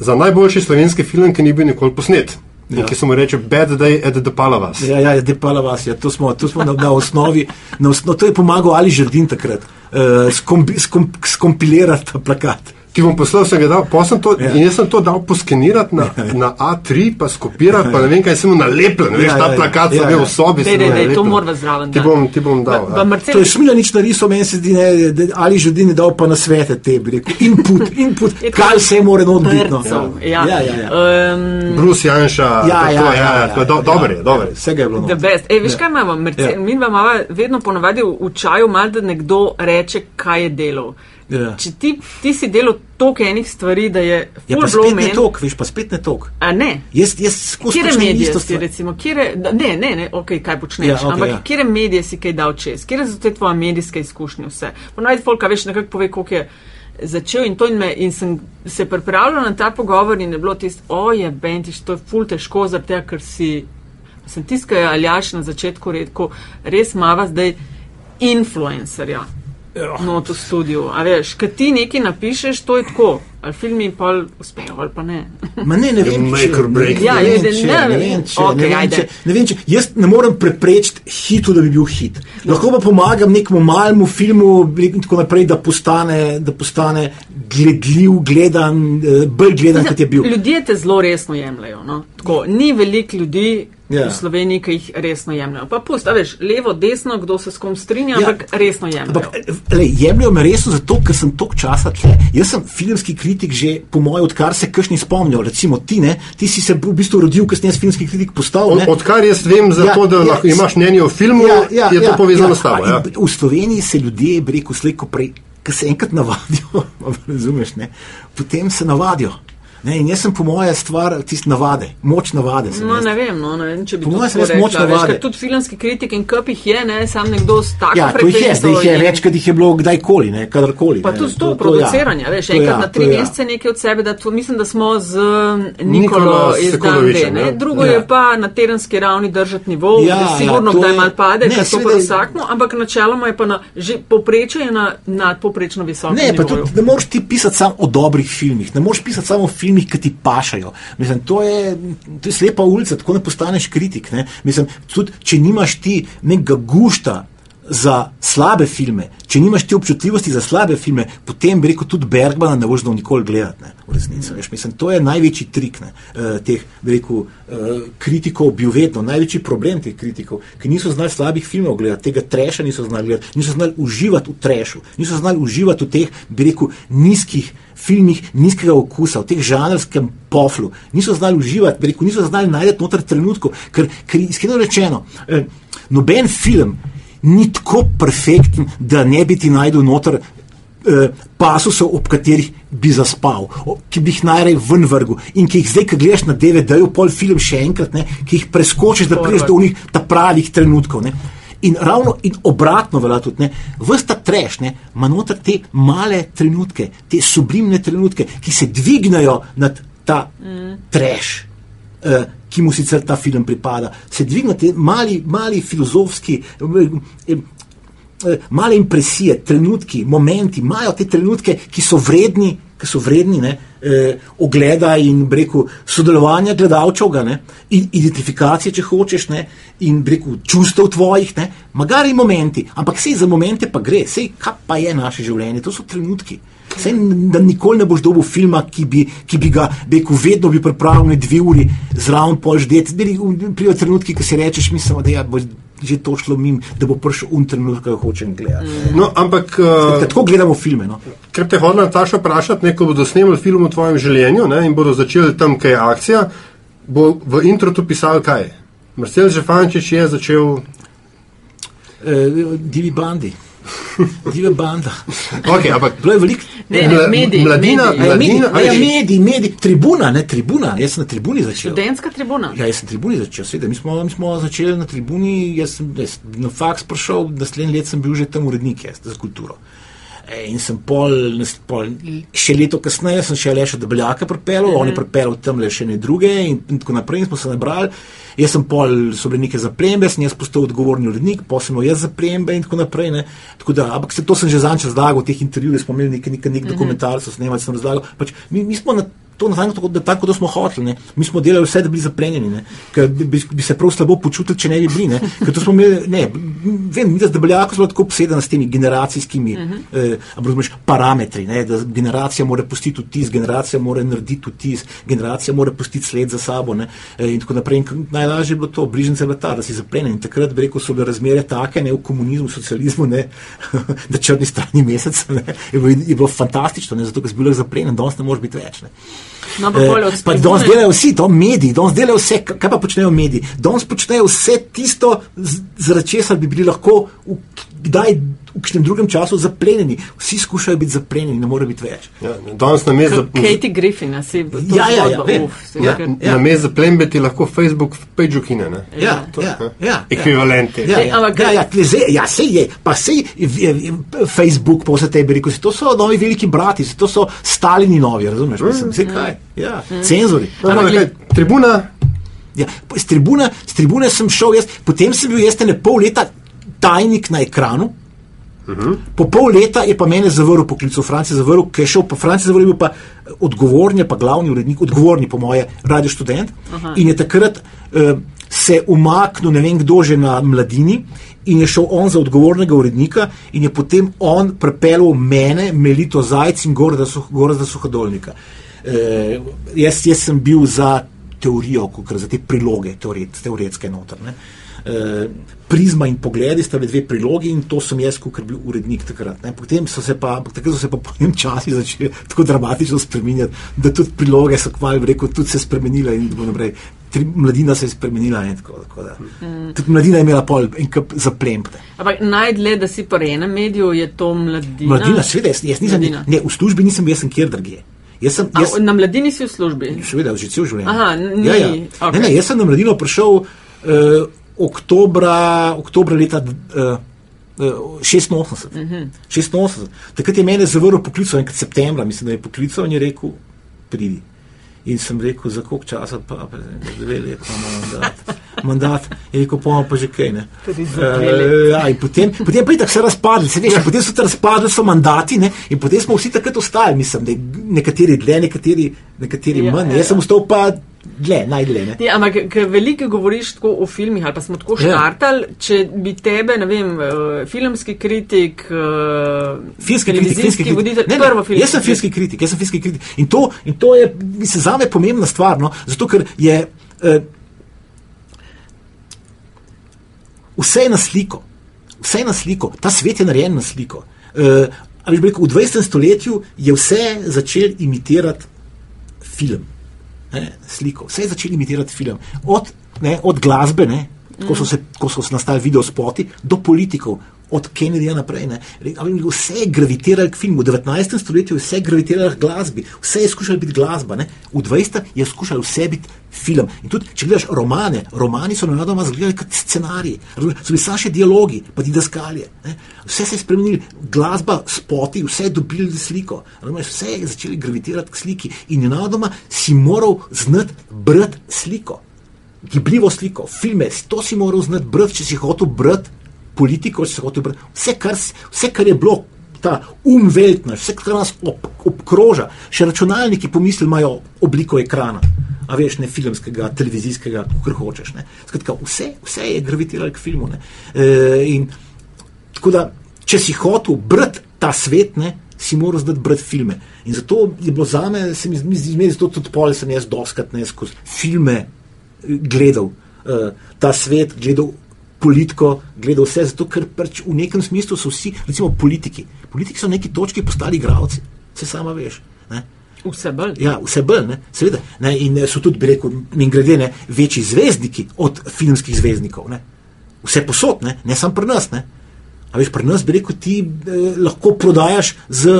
za najboljši slovenski film, ki ni bil nikoli posnet. Ja. Ki se mu reče Bad Day at the Palavas. Ja, ja, depala vas, ja, to smo, to smo na, na osnovi, na osnovi, to je pomagal Ali Žrdin takrat, uh, skombi, skom, skompilirati ta plakat. Ti bom poslal, sem ga dal, pa sem to, Ja. ja. in jaz sem to dal poskenirati na, na A3, pa skopirati, pa ne vem, kaj sem mu nalepljen. Veš, Ja, ta ja, ja. plakat sem Ja, imel ja. v sobi. Sem dej, ga dej, to morava zraven Ti bom, ti bom dal. Ja. Marcel- To je Smiljanič narisal, meni se zdi, ne, Ali Žrdin je dal pa na svete te, bi rekel, input, [laughs] input, kaj vse more not biti. No. Brcev, Ja, ja, ja. Um, Bruce Janša, Ja, to, ja, to, ja, ja, to je do, ja. dober je, dober je. Vsega je bilo. The best. Ej, veš Ja. kaj imamo? Ja. Mi imamo vedno ponavadi v, v čaju mal, da nekdo reče, kaj je delal. Ja. Če ti, ti si delal toliko enih stvari, da je Ja, full pa blow spet ne men. tok, veš, pa spet ne tok. A ne? Jaz, jaz skozi počnem medije si stvar. recimo, kire, da- ne, ne, ne, ok, kaj počneš, Ja, ja, okay, ampak ja. ja. kire medije si kaj dal čez, kire so te tvoje medijske izkušnje vse. Ponavadi folka veš nekako pove, koliko je začel in to in, me, in sem se pripravljal na ta pogovor in je bilo tisto, o je bentiš, to je ful težko, tega, ker si, sem tiskal Aljaš na začetku rekel, res mava zdaj influencerja. Ja. No, to studio. A veš, kad ti nekaj napišeš, to je tako. Ali filmi pol uspejo, ali pa ne. Ma ne, ne vem, make če, or break. ne, Ja, ne, je, če, ne ne vem. vem, če, Okej, ne, vem, ajde. če, ne vem, če, jaz ne morem preprečiti hitu, da bi bil hit. Lahko pa pomagam nekemu malemu filmu in tako naprej, da postane, da postane gledljiv, gledan, eh, bolj gledan, kot je bil. Ljudje te zelo resno jemljajo. No? Tako, ni veliko ljudi Ja. ja. v Sloveniji, ki jih resno jemljajo. Pa pusti, a veš, levo, desno, kdo se s kom strinja, Ja. ampak resno jemljajo. Ampak, lej, jemljajo me resno zato, ker sem toliko časa tle. Jaz sem filmski kritik že, po mojem, odkar se kršni spomnijo. Recimo ti, ne, ti si se v bistvu rodil, ker si jaz filmski kritik postal. Od, Ne? odkar jaz vem za Ja, to, da ja, imaš mnenje o filmu, je to povezano s tabo. Ja. V Sloveniji se ljudje, bi rekel, slejko prej, ki se enkrat navadijo, [laughs] razumeš, ne, potem se navadijo. Ne, in jaz sem po moje stvar tiste navade, moč navade. No, ne vem, no, ne vem, če bi to res močno rekla, veš, vade. ker Tudi filmski kritik in kup jih je, ne, sam nekdo s tako Ja, to jih je, zdaj jih je več, kot jih je bilo kdajkoli, ne, kadarkoli. Pa ne. tudi to ja. produciranje, veš, To enkrat ja, na tri to ja. mesece nekaj od sebe, da to, mislim, da smo z Nikolo Nikolo iz Dande, ja. ne, drugo Ja. je pa na tedenski ravni držati nivo, Ja, ja, sigurno ja, to kdaj je- mal pade, ne, to pa vsakmo, ampak načeloma je pa na, že poprečje je na nadpoprečno visokem Ne, pa tudi ne moreš ti pisati samo o dobrih filmih, ne moreš pisati samo o filmih, ki ti pašajo. Mislim, to, je, to je slepa ulica, tako ne postaneš kritik. Ne? Mislim, tudi, če nimaš ti nekega gušta za slabe filme, če nimaš ti občutljivosti za slabe filme, potem bi rekel tudi Bergmana ne boš znal nikoli gledati. Ne? V resnici, veš, mislim, to je največji trik ne? eh, teh bi rekel, eh, kritikov, bil vedno največji problem teh kritikov, ki niso znali slabih filmov gledati, tega treša niso znali gledati, niso znali uživati v trešu, niso znali uživati v teh, bi rekel, nizkih filmih nizkega okusa, v teh žanrskem poflu, niso znali uživati, bi rekel, niso znali najti noter trenutkov, ker, ker iskreno rečeno, eh, noben film ni tako perfekten, da ne bi ti najdel noter eh, pasusov, ob katerih bi zaspal, ki bi jih najraje ven vrgel in ki jih zdaj, ki gledaš na DVD-ju, pol film še enkrat, ne, ki jih preskočiš, da prideš do unih ta pravih trenutkov. Ne. In ravno in obratno velja tudi, ne, vsta treš, ne, ima noter te male trenutke, te sublimne trenutke, ki se dvignejo nad ta mm. treš. Uh, ki mu sicer ta film pripada, se dvignete mali, mali filozofski, eh, eh, eh, male impresije, trenutki, momenti, imajo te trenutke, ki so vredni, ki so vredni ne, eh, ogleda in breku sodelovanja gledalčevga ne, in identifikacije, če hočeš, ne, in breku čustev tvojih, ne, magari momenti, ampak sej za momente pa gre, sej kaj pa je naše življenje, to so trenutki. Sej, da nikoli ne boš dobil filma, ki bi, ki bi ga rekel, vedno bi pripravil na dve uri, zraven pol ždet. Prijo trenutki, ki si rečeš, mislim, da ja, bo že to šlo mim, da bo prišel un trenutek, ki ga hočem gledati. No, ampak, uh, Tako gledamo filme. No. ker te hodila Nataša vprašati, ne, ko bodo snemali film o tvojem življenju ne, in bodo začeli tam, kaj je akcija, bo v introtu pisal kaj. Marcel Žefančič je začel. E, divi bandi. Divi banda. Okay, ampak, Bilo je veliko. Ne, ne, mediji, mladina, mediji. Ja, mediji, mladina, ja, ali- mediji, mediji, tribuna, ne tribuna. Jaz sem na tribuni začel. Študentska tribuna. Ja, jaz sem na tribuni začel, seveda. Mi smo, mi smo začeli na tribuni, jaz sem jaz, na faks prišel, naslednji let sem bil že tam urednik jaz, za kulturo. E, in sem pol, pol, še leto kasneje sem še le še debeljake pripeljal, mm -hmm. on je pripeljal tam le še ne druge in, in tako naprej in smo se nabrali. Jaz sem pol, so bile neke zaprembe, sem jaz postal odgovorni urednik, pa sem imel jaz zaprembe in tako naprej. Ne. Tako da, ampak se, to sem že zanj razlagal, v teh intervjujih smo imeli nek, nek, nek mm -hmm. dokumentar, so snemali, sem razlagal. Pač, mi, mi smo na to natanko tako, da, tako, da smo hoteli. Ne. Mi smo delali vse, da bi bili zaplenjeni, ne. ker bi, bi, se prav slabo počutili, če ne bi bili. Ne. Ker to smo imeli, ne, vem, mi da z debeljako smo tako obsedeni s temi generacijskimi uh -huh. eh, razumeš, parametri, ne, da generacija mora pustiti vtis, generacija mora narediti vtis, generacija mora pustiti sled za sabo. Ne, eh, in tako naprej. In najlažje je bilo to, bližnjica je bila ta, da si zaplenjen. In takrat bi rekel, so bile razmere take, ne v komunizmu, socializmu, ne, [laughs] da črni strani mesec, ne, je, bilo, je bilo fantastično, ne, zato ker si bil zaplenjen, danes ne moreš biti več. Ne. No, pa pol od Eh, pa danes delajo vsi, to mediji, danes delajo vse, kaj pa počnejo mediji. Danes počnejo vse tisto, zaradi česar bi bili lahko kdaj v kakšnem drugem času zaplenjeni. Vsi skušajo biti zaplenjeni, ne more biti več. Ja, danes na mestu. Katie Griffin, a si to Ja, ja, ja, zgodba, vem. uf, si Ja, rekel- Ja. Na mestu zaplembe ti lahko Facebook page ukine. Ne? Ja, To, ja, ne? ja, Ekvivalenti. Ja, ja, ampak- ja, ja, tle zdaj- ja, sej je, pa sej je, Facebook, pa vse tebi rekel, saj to so novi veliki brati, to so Stalini novi, razumeš? Mislim, saj kaj, ja, cenzori. No, Ampak, ampak, glej, kaj, tribuna, Ja, z, tribune, z tribune sem šel, jaz, potem sem bil jaz ne pol leta tajnik na ekranu. Uh -huh. Po pol leta je pa mene zavrl poklic v Franciji, zavrl, ker je šel po Franciji, zavrl je bil pa odgovorni, pa glavni urednik, odgovorni po moje, radio študent. Aha. In je takrat uh, se umaknil, ne vem kdo že na mladini. In je šel on za odgovornega urednika, in je potem on pripeljal mene, Melito Zajec in Gorazda Suhodolnika. E, jaz, jaz sem bil za teorijo, kot za te priloge, teoret, teoretske notrne. E, prizma in pogledi sta bili dve prilogi in to sem jaz, kot bil urednik takrat. Ne. Potem so se pa, takrat so se pa po enem času začeli tako dramatično spremenjati, da tudi priloge so kmalo rekel, tudi se spremenile in tako naprej. Tri, mladina se je spremenila in tako, tako da. Mm. Tudi mladina je imela pol kup zaplempte. Ampak najdlje, da si po enem mediju, je to mladina. Mladina, seveda, jaz, jaz nisem, Mladina. ne, v službi nisem jaz sem kjer drugje. Jaz sem, A, jaz, na mladini si v službi. Seveda, že cel življenje. Aha, ni- ja, ja. okej. Ne, ne, jaz sem na mladino prišel uh, oktobra, oktobra leta uh, uh, 86. Uh -huh. 86. Takrat je mene zavrl poklical, enkrat septembra, mislim, da je poklical in je rekel, pridi. In sem rekel, za koliko časa, pa dve leti imamo mandat. mandat. Je rekel, pa pa že kaj. Ne? Leti. ja, in potem, potem pa je tako se razpadli, se veš, in potem so se razpadli so mandati ne? in potem smo vsi takrat ostali, mislim, nekateri dlje, nekateri, nekateri Ja, manj. ja, Jaz sem ja. ostal pa dlje, najdlje. Ne? Ja, ampak ker veliko govoriš tako o filmih, ali pa smo tako Ja. štartali, če bi tebe, ne vem, uh, filmski kritik, uh, Filmski kritik, filmski voditelj, Ne, ne, prvo filmski Jaz sem filmski kritik, jaz sem filmski kritik. In to, in to je, mislim, za me pomembna stvar, no? zato ker je eh, vse je na sliko, vse je na sliko, ta svet je narejen na sliko. Eh, a veš, bi rekel, v 20. stoletju je vse začel imitirati film, ne, sliko, vse je začel imitirati film. Od, ne, od glasbe, ne, ko so se, ko so nastali video spoti, do politikov. Od Kennedyja naprej. ne. Vse je gravitiralo k filmu. V 19. stoletju je vse gravitiralo k glasbi, vse je skušalo biti glasba. Ne. V 20. je skušalo vse biti film. In tudi, če gledaš romane, romani so navadoma izgledali kot scenariji, so bili samo še dialogi, pa didaskalije. ne. Vse se je spremenilo, glasba, spoti, vse je dobili sliko. razumeš, Vse je začeli gravitirati k sliki in nenadoma si moral znati brati sliko gibljivo sliko, filme, to si moral znati brati, če si hotel brati politiko, si hotel brati vse, kar, vse, kar je bilo. Ta umveltna, vse, kar nas ob, obkroža, še računalniki, pomisli, imajo obliko ekrana, a veš, ne filmskega, televizijskega, kar hočeš. Ne. Skratka, vse, vse je gravitiralo k filmu. Ne. E, in tako da, če si hotel brati ta svet, ne, si moral znati brati filme. In zato je bilo za me, se mi zdi, zato tudi pol sem jaz doskrat ne skozi filme eh, gledal uh, ta svet, gledal politiko, gledal vse, zato ker pač v nekem smislu so vsi, recimo politiki. Politiki so na neki točki postali igravci, vse sama veš. Ne? Vse bolj. Ja, vse bolj, ne, seveda. Ne, in eh, so tudi, bi rekel, in grede, ne, večji zvezdniki od filmskih zvezdnikov. Ne. Vse posod, ne, ne samo pri nas. Ne. A veš, pri nas bi rekel, ti eh, lahko prodajaš z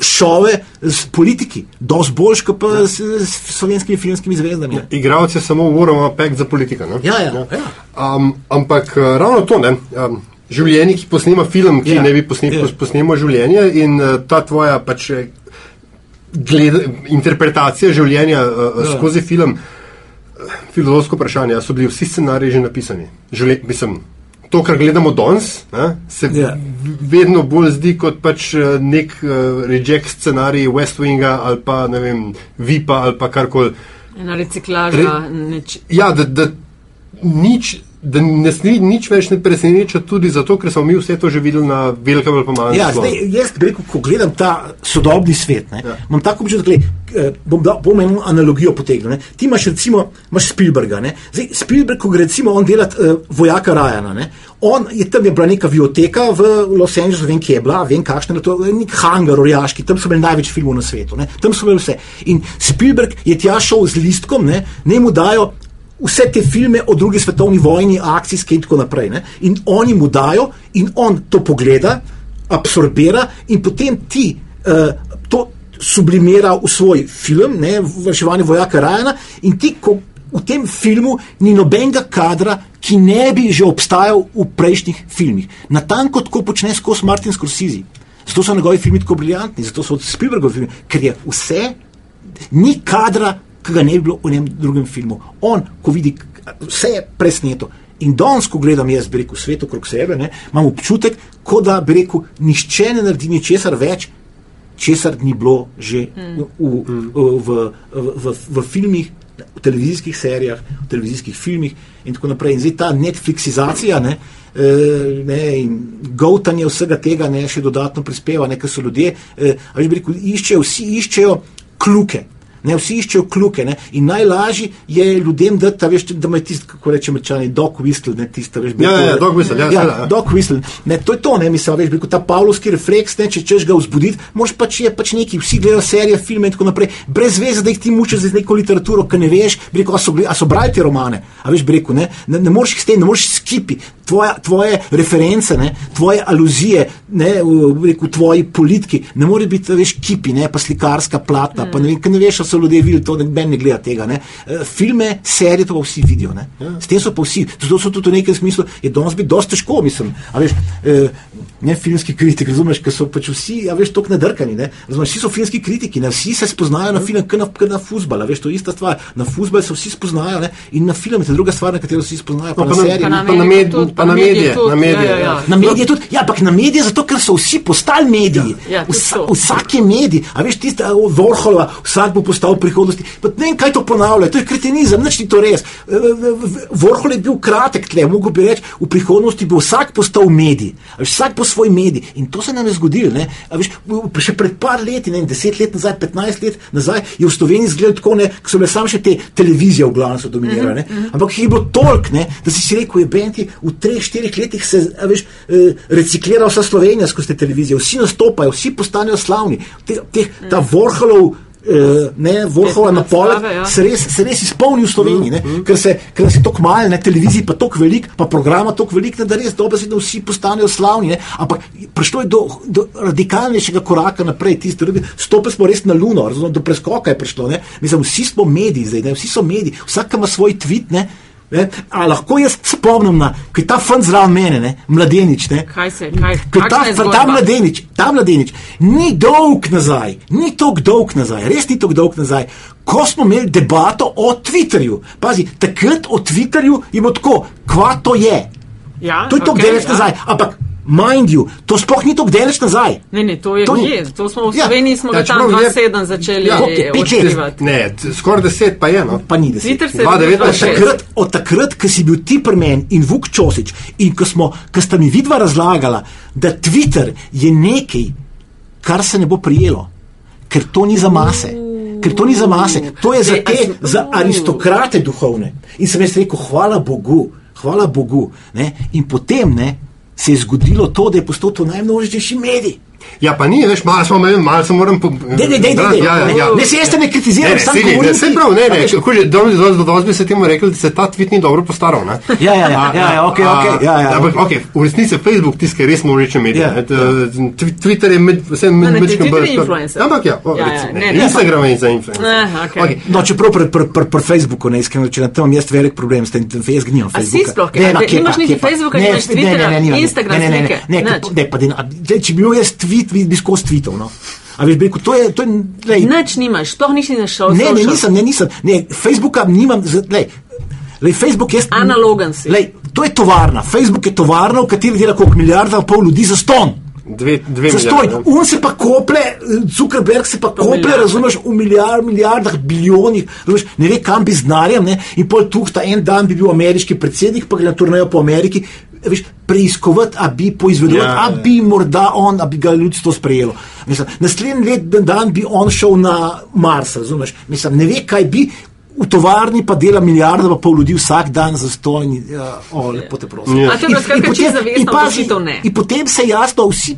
šove, z politiki, dosti boljš, kot pa s, s slovenskimi filmskimi zvezdami. Ne. Igravec je samo Warhammer Pack za politika. Ne? Ja, ja, ja. Um, ampak uh, ravno to, ne. Um, Življenje, ki posnema film, ki Ja, ja, ne bi posnemal, ja. ja. posnemal življenje, in uh, ta tvoja pač, eh, gled, interpretacija življenja uh, Ja. ja. skozi film, uh, filozofsko vprašanje, a so bili vsi scenariji že napisani. Življen, mislim, to, kar gledamo danes, ne, se Ja. ja. vedno bolj zdi kot pač eh, nek uh, reject scenarij West Winga ali pa ne vem, Vipa ali pa karkoli. Ena reciklaža, Re- neč, Ja, da, da nič. Da nas ni nič več ne preseneča, tudi zato, ker smo mi vse to že videli na velikem ali malem Ja, slonu. zdaj, jaz rekel, ko gledam ta sodobni svet, ne, ja. imam tako občutek, da eh, bom, da, bom eno analogijo potegnil. Ne. Ti imaš recimo imaš Spielberga. Ne. Zdaj, Spielberg, ko gre recimo on delati uh, vojaka Rajana, ne. on je tam je bila neka biblioteka v Los Angelesu, vem, kje je bila, vem, kakšen je to, nek hangar orjaški, tam so imeli največ filmov na svetu, ne. tam so imeli vse. In Spielberg je tja šel z listkom, ne, ne mu dajo vse te filme o drugi svetovni vojni, akcijske in tako naprej. Ne? In oni mu dajo, in on to pogleda, absorbira, in potem ti uh, to sublimira v svoj film, ne, vrševanje vojaka Rajana, in ti, ko v tem filmu ni nobenega kadra, ki ne bi že obstajal v prejšnjih filmih. Natanko tako počne skozi Martin Scorsese. Zato so njegovi filmi tako briljantni, zato so Spielbergovi filmi, ker je vse, ni kadra, ki ga ne bi bilo v njem drugem filmu. On, ko vidi, vse je presneto. In danes, ko gledam jaz, bi rekel, svet okrog sebe, ne, imam občutek, kot da bi rekel, nišče ne naredi ničesar več, česar ni bilo že v, v, v, v, v, v filmih, v televizijskih serijah, v televizijskih filmih in tako naprej. In zdaj ta Netflixizacija ne, eh, ne, in govtanje vsega tega ne, še dodatno prispeva, ne, ker so ljudje, eh, a veš, bi rekel, iščejo, vsi iščejo kluke. Ne, vsi iščejo kluke ne, in najlažje je ljudem dati, a veš, da imajo tisti, kako rečemo, čani, dog whistle, ne tisto, veš, Ja, rekel, ja, dog whistle, ja, ja, seveda, ja. dog whistle. Ne, to je to, ne, mislim, a veš, bi rekel, ta pavlovski refleks, ne, če češ ga vzbuditi, moraš pač je pač neki, vsi gledajo serije, filme in tako naprej, brez veze, da jih ti mučiš z neko literaturo, ki ne veš, bi rekel, a so, bili- a so brali te romane, a veš, bi rekel, ne, ne, ne moreš jih s tem, ne moreš skipi. tvoja, tvoje reference, ne, tvoje aluzije, ne, v, v, v tvoji politiki, ne more biti, veš, kipi, ne, pa slikarska plata, mm. pa ne vem, kaj ne veš, ali so ljudje videli to, da ben ne gleda tega. Ne. Eh, Filme, serije, to pa vsi vidijo. Ne. Ja. S tem so pa vsi, zato so tudi v nekem smislu, je danes biti dosti težko, mislim. A veš, eh, ne filmski kritik, razumeš, ker so pač vsi, a veš, tok nadrkani, ne. Razumeš, vsi so filmski kritiki, ne, vsi se spoznajo na film, kot na, kot na futbal, veš, to je ista stvar. Na futbal se vsi spoznajo, ne, in na film je druga stvar, na katero se vsi spoznajo, pa, No, pa na serije. Pa na Pa na medije med- tudi, pa na medije, tudi, na medije, ja, ja, ja. ja. Na medije tudi, ja, ampak na medije zato, ker so vsi postali mediji. Ja, tudi Vsa, vsak je medij, a veš, tisti Vorholova, vsak bo postal v prihodnosti. Pa ne vem, kaj to ponavlja, to je kretenizem, nič ni to res. Vorhol je bil kratek tle, mogo bi reči, v prihodnosti bo vsak postal medij, vsak bo svoj medij. In to se nam je zgodilo. ne. A Veš, v- še pred par leti, ne, deset let nazaj, petnajst let nazaj, je v Sloveniji izgledalo tako, ne, ko so bile samo še te televizije v glavnem so dominirale. ne. Ampak jih je bilo toliko, ne, da si si rekel, je Benti v treh, štirih letih se veš, eh, reciklira vsa Slovenija skozi te televizije, vsi nastopajo, vsi postanejo slavni. Te, te, ta Vorholov. Uh, ne, Vorhola na predstave, ja. se res, se res izpolni v Sloveniji, ne, ker, se, ker nas je tako malo, na televiziji pa tako velik, pa programa tako velik, ne, da res dobro se, da vsi postanejo slavni. Ne, ampak prišlo je do, do radikalnejšega koraka naprej, tisti drugi, stopili smo res na luno, razumem, do preskoka je prišlo. Ne, mislim, vsi smo mediji zdaj, ne, vsi so mediji, vsak ima svoj tweet. Ne, Ne, a lahko jaz spomnim na, ko je ta fant zraven mene, ne, mladenič. Ne, Kaj se, kaj, ta, je ta zgodba? mladenič, ta mladenič ni dolg nazaj, ni tako dolg nazaj, res ni tako dolg nazaj. Ko smo imeli debato o Twitterju, pazi, takrat o Twitterju je bilo tako, kva to je. Ja, To je tako okej, daleč ja. nazaj, ampak mind you, to sploh ni tako daleč nazaj. Ne, ne, to je To ni- je. To smo v Ja. Sloveniji smo Ja, ga tam čeprav je- 27 začeli Ja, odkrivati. Ne, skoraj deset pa je. No. Pa ni deset. Twitter se je Dva rodil devetnajst, Od 26. takrat, od takrat, ko si bil ti pri meni in Vuk Čosič, in ko, smo, ko sta mi vidva razlagala, da Twitter je nekaj, kar se ne bo prijelo, ker to ni za mase. Ker to ni za mase, to je za te, za aristokrate duhovne. In sem jaz rekel, hvala Bogu, hvala Bogu. Ne? In potem ne, se je zgodilo to, da je postal to najmnožnejši medij. Ja, pa ni, veš, malo smo imeli, malo se moram. Po... Ne, ne, ne, ne, Ja, ne, ja, ja, ja. ne, se jaz te ne Ne, kritiziram, ne, ni, govorim. ne, ti- prav, ne, a ne, veš, kako že, do, do, do, bi se temu rekel, da se ta tweet ni dobro postaral. Ne? Ja, ja, ja, ja, ja, ok, ok, ja, ja. Ampak, ok, v resnici je Facebook je res moreče medij. Ja, ne, t- Twi- Twitter je med, vse med ne, mečkim Twitter je influencer. Ampak ja, Ja, ja, ne, ne, ne, Instagram je za influencer. Eh. No, čeprav pri pr, pr, pr Facebooku ne iskreno, če na tem jaz velik problem s tem, da jaz gnijam A si Facebooka. sploh, Ne, kaj? ma, Ne, kje nimaš pa, niti kje pa. Facebooka, Ne, nimaš ne, ne, Twitterja, ne, nimam. Instagram ne, ne, ne, slike, ne, ne, nič. ne, pa din, a, zdaj, če bi bil jaz tweet, bi, bi skozi tweetov, no. A veš, rekel, to je, to je, lej, Nič nimaš, sploh nisi našel. ne, ne, nisem, ne, nisem, ne, Facebooka nimam, lej, lej, Facebook jaz... Analogen si. Lej, to je tovarna, Facebook je tovarna, v kateri dela koliko milijarda in pol ljudi za ston. Dve, dve Zastoj, milijarde. un se pa kople, Zuckerberg se pa kople, milijarde. razumeš, v milijard, milijardah, bilijonih, razumeš, ne ve kam bi z denarjem, ne, in pol tu ta en dan bi bil ameriški predsednik, pa gre na turnejo po Ameriki, veš, preiskovati, a bi poizvedovati, Ja, a ja. bi morda on, a bi ga ljudstvo sprejelo. Mislim, naslednji let dan bi on šel na Mars, razumeš, mislim, ne ve, kaj bi. V tovarni pa dela milijarda pa pol ljudi vsak dan za stojni. Ja, o, lepo te prosim. Ja. Skratka čisto zavestna in pazi. In potem se jasno vsi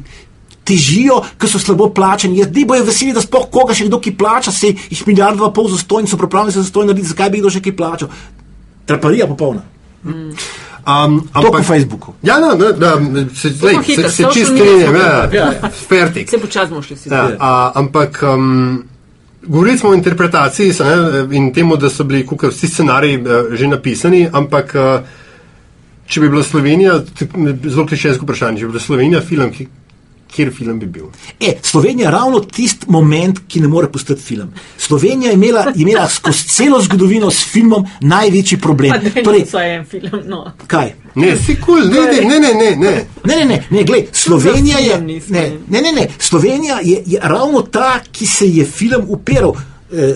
težijo, ker so slabo plačani. Jaz ne bojo veseli, da sploh koga še kdo ki plača, se jih milijarda pa pol za stojn, so pripravljeni se za stojn narediti, zakaj bi kdo še kaj plačal. Traparija popolna. Um, To po Facebooku. Ja, no, no, da, se, lej, se, se čist strinjam, ja, fertik. Se počasi bomo šli si. Ja, a, ampak um, govorili smo o interpretaciji se, ne, in temu, da so bili kukaj vsi scenariji uh, že napisani, ampak uh, če bi bila Slovenija, zelo klišejsko vprašanje, če bi bila Slovenija film, ki, kjer film bi bil? E, Slovenija je ravno tisti moment, ki ne more postati film. Slovenija je imela, je imela skozi celo zgodovino s filmom največji problem. Torej, Torej, en film. No. kaj? Ne, si kul, cool, ne, ne, ne, ne, ne. Ne, ne, ne, ne gled, Slovenija je, ne, ne, ne, ne, Slovenija je, je ravno ta, ki se je film upiral. Eh,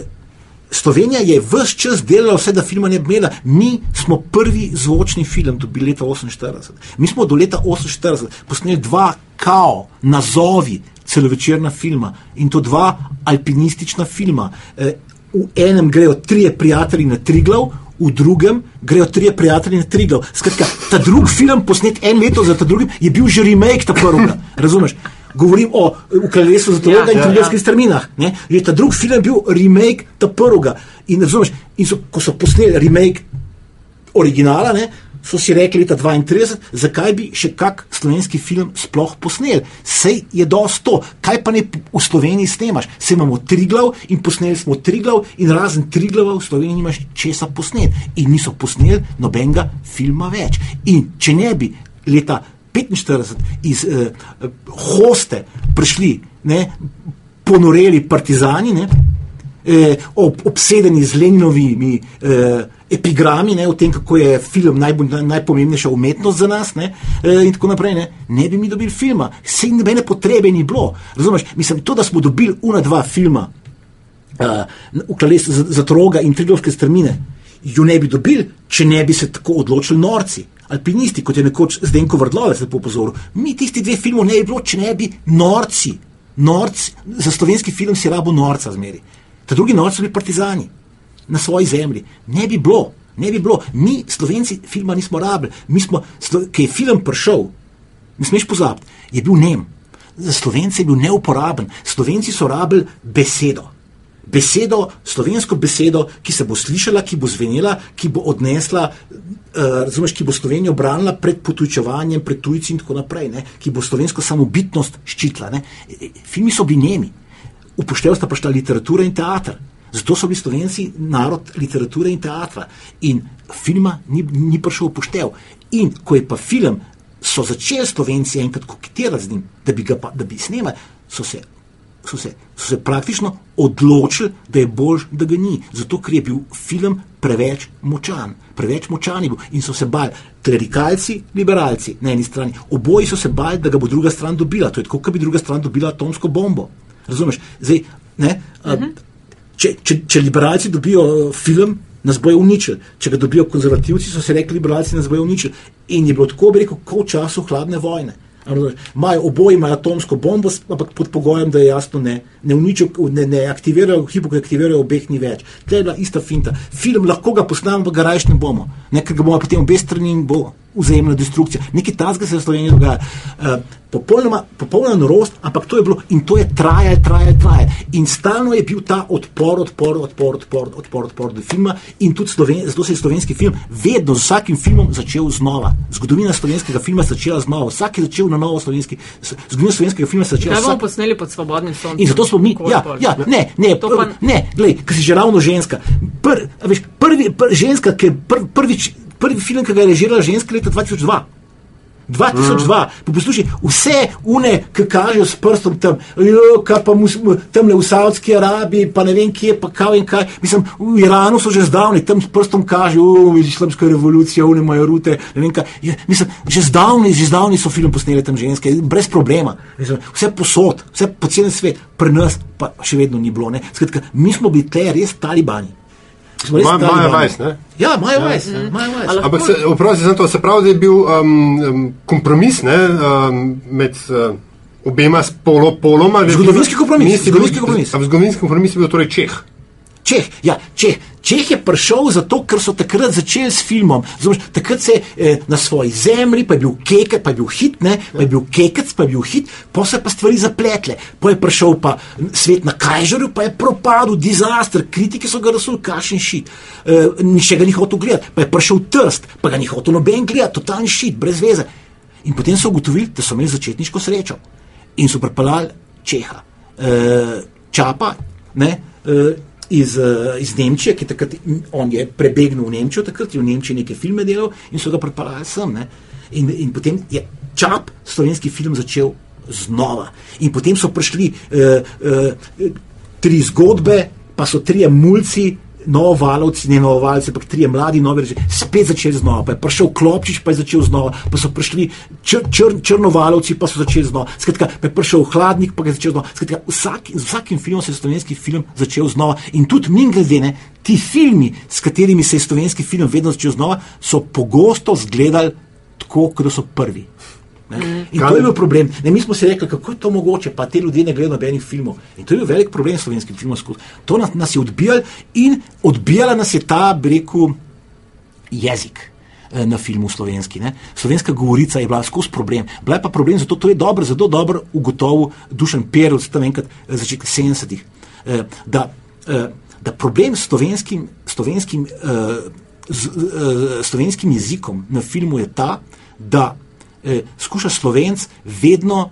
Slovenija je vse čas delala vse, da filma ne bi imela. Mi smo prvi zvočni film dobili leta 48. Mi smo do leta 48 posneli dva kao, nazovi, celovečerna filma in to dva alpinistična filma. Eh, v enem grejo trije prijatelji na Triglav, v drugem grejo trije prijatelji na Triglav. Skratka, ta drugi film, posnet en leto za ta drugim, je bil že remake ta prvega. Razumeš? Govorim o v kraljestvu Zlatoroga Ja, in ja, Trudovskih ja. strminah. Ne? Je ta drugi film bil remake ta prvega. In razumeš, in so, ko so posneli remake originala, ne, so si rekli leta 32, zakaj bi še kak slovenski film sploh posnel. Sej je dosto, kaj pa ne v Sloveniji snemaš. Sej imamo tri glav in posneli smo tri glav in razen tri glava v Sloveniji imaš česa posnet. In niso posneli nobenega filma več. In če ne bi leta 45 iz eh, hoste prišli, ne, ponoreli partizani, ne, eh, ob, obsedeni z Leninovimi eh, epigrami, ne, o tem, kako je film naj, najpomembnejša umetnost za nas, ne, eh, in tako naprej, ne, ne bi mi dobili filma, se jim nobene potrebe ni bilo. Razumeš, mislim, to, da smo dobili una dva filma, v kraljestvu za, za troga in trilovske strmine, jo ne bi dobili, če ne bi se tako odločili norci. Alpinisti, kot je nekoč Zdenko Vrdlovec lepo pozoril, mi tisti dve filmov ne bi bilo, če ne bi norci, norci, za slovenski film si rabo norca zmeri. Ta drugi norci so bili partizani na svoji zemlji. Ne bi bilo, ne bi bilo. Mi, slovenci, filma nismo rabili. Mi smo, ki je film prišel, ne smeš pozabiti, je bil nem. Za slovence je bil neuporaben. Slovenci so rabili besedo. Besedo, slovensko besedo, ki se bo slišala, ki bo zvenela, ki bo odnesla, uh, razumeš, ki bo Slovenijo branila pred potujčevanjem, pred tujci in tako naprej, ne? ki bo slovensko samobitnost ščitila. Ne? Filmi so bili nemi upoštev sta pašla literatura in teater. Zato so bili slovenci narod literature in teatra. In filma ni, ni prišel upoštev. In ko je pa film, so začeli slovenci enkrat koketirati z njim, da bi ga pa, da bi snemali, so se, so, se, so se praktično odločili, da je bolj, da ga ni. Zato, ker je bil film preveč močan. Preveč močan je bil in so se bali. Klerikalci, liberalci na eni strani, oboji so se bali, da ga bo druga stran dobila. To je kot da bi druga stran dobila atomsko bombo. Razumeš? Zdaj, ne, uh -huh. če, če, če liberalci dobijo film, nas bojo uničili. Če ga dobijo konzervativci, so se rekli, liberalci nas bojo uničili. In je bilo tako, bi rekel, kot v času hladne vojne. Imajo oboji imajo atomsko bombo, ampak pod pogojem, da je jasno, ne, ne, uničijo, ne, ne aktivirajo, hipo, ki aktivirajo obeh ni več. To je bila ista finta. Film lahko ga posnamemo, pa ga rajš ne bomo. Nekaj ga bomo potem obe strani in bo vzajemna destrukcija. Nekaj tazga se v Sloveniji dogaja. Uh, popolnoma, popolnoma norost, ampak to je bilo in to je trajalo, trajalo, trajalo. In stalno je bil ta odpor, odpor, odpor, odpor, odpor, odpor do filma in tudi sloven, zato se je slovenski film vedno z vsakim filmom začel znova. Zgodovina slovenskega filma se začela znova, vsak je začel na novo slovenski. Zgodovina slovenskega filma se začela. Kaj bomo posneli pod svobodnim soncem? In zato smo mi, ja, ja, ne, ne, pa... ne, gledaj, ker si že ravno ženska. Pr, veš, prvi, pr, ženska, ki je pr, prvič, prvi film, ki ga je režirala ženska leta 2002. 2002, mm. poslušaj, vse une, ki kažejo s prstom tam, kaj pa tam le v Saudski Arabiji, pa ne vem kje, pa kaj in kaj. Mislim, v Iranu so že zdavni, tam s prstom kažejo, islamska revolucija, une imajo rute, ne vem kaj. Je, mislim, že zdavni, že zdavni so film posneli tam ženske, brez problema. Mislim, vse posod, vse po celem svetu, pri nas pa še vedno ni bilo. Skratka, mi smo bili te res talibani. Maja Vajs, ne? Ja, Maja Vajs. Ja. Ampak se, vprosti, to, se pravi, da je bil um, kompromis ne, um, med uh, obema spolo, poloma. Zgodovinski kompromis. Zgodovinski kompromis. Zgodovinski kompromis je bil torej Čeh. Čeh, ja, Čeh. Čeh je prišel zato, ker so takrat začeli s filmom. Zumeš, takrat se je eh, na svoji zemlji, pa je bil kekec, pa je bil hit, ne, pa je bil kekec, pa je bil hit, pa se pa stvari zapletle. Pa je prišel pa svet na Kajžerju, pa je propadel, dizaster, kritiki so ga razsuli, kašen šit. Eh, Niše ga ni hotel gledati, pa je prišel trst, pa ga ni hotel noben gledati, totalni šit, brez veze. In potem so ugotovili, da so imeli začetniško srečo in so pripeljali Čeha, eh, Čapa, ne. Eh, iz, uh, iz Nemčije, ki takrat, on je prebegnil v Nemčijo, takrat je v Nemčiji nekaj filme delal in so ga pripeljali sem. In, in potem je čap slovenski film začel znova. In potem so prišli uh, uh, tri zgodbe, pa so tri mulci, novovalovci, ne novovalci, ampak tri mladi, novi reži, spet začeli znova. Pa je prišel Klopčič, pa je začel znova, pa so prišli čr, čr, črnovalovci, pa so začeli znova. Skratka, pa je prišel Hladnik, pa je začel znova. Skratka, vsak, z vsakim filmom se je slovenski film začel znova. In tudi mi glede, ti filmi, s katerimi se je slovenski film vedno začel znova, so pogosto zgledali tako, kot so prvi. Ne? In to je bil problem. Ne, mi smo si rekli, kako je to mogoče, pa te ljudje ne gledajo nobenih filmov. In to je bil velik problem slovenskih filmov. To nas, nas je odbijalo in odbijala nas je ta, bi rekel, jezik. Eh, na filmu slovenski. Ne? Slovenska govorica je bila skozi problem. Bila je pa problem, zato to je dobro, zelo dobro ugotovil Dušan Perl, tam enkrat eh, začetek 70-ih. Eh, da, da problem s slovenskim, slovenskim z uh, slovenskim jezikom na filmu je ta, da uh, skuša slovenc vedno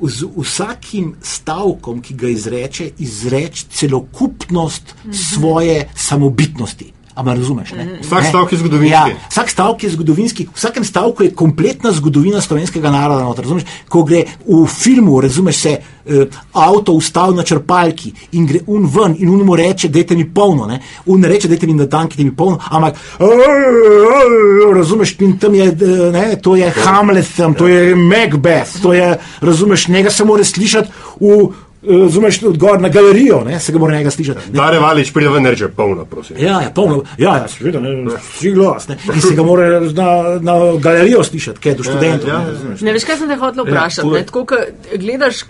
z vsakim stavkom, ki ga izreče, izreči celokupnost mm -hmm. svoje samobitnosti. Ampak razumeš? Ne? Vsak Ne? stavek je zgodovinski. Ja, vsak stavek je zgodovinski, v vsakem stavku je kompletna zgodovina slovenskega naroda. Noter, razumeš? Ko gre v filmu, razumeš se, eh, avto ustavi na črpalki in gre un ven in un mu reče, dajte mi polno, ne? un reče, dajte mi na tanki, dajte mi polno, ampak razumeš, in tam je, eh, ne, to je Hamlet, tam, to je Macbeth, to je, razumeš, njega se mora slišati v, razumeš, odgor na galerijo, ne, se ga mora njega slišati. Ne, Dare Valič pride ven in reče: polno, prosim. Ja, ja, polno, ja, ja seveda, ne, vsi glas, ne. In se ga mora na, na galerijo slišati, kaj do študentov. ja, ne, ja. razumeš. Ne veš, kaj sem te hotel vprašati. to je- Ja, Tako, ko gledaš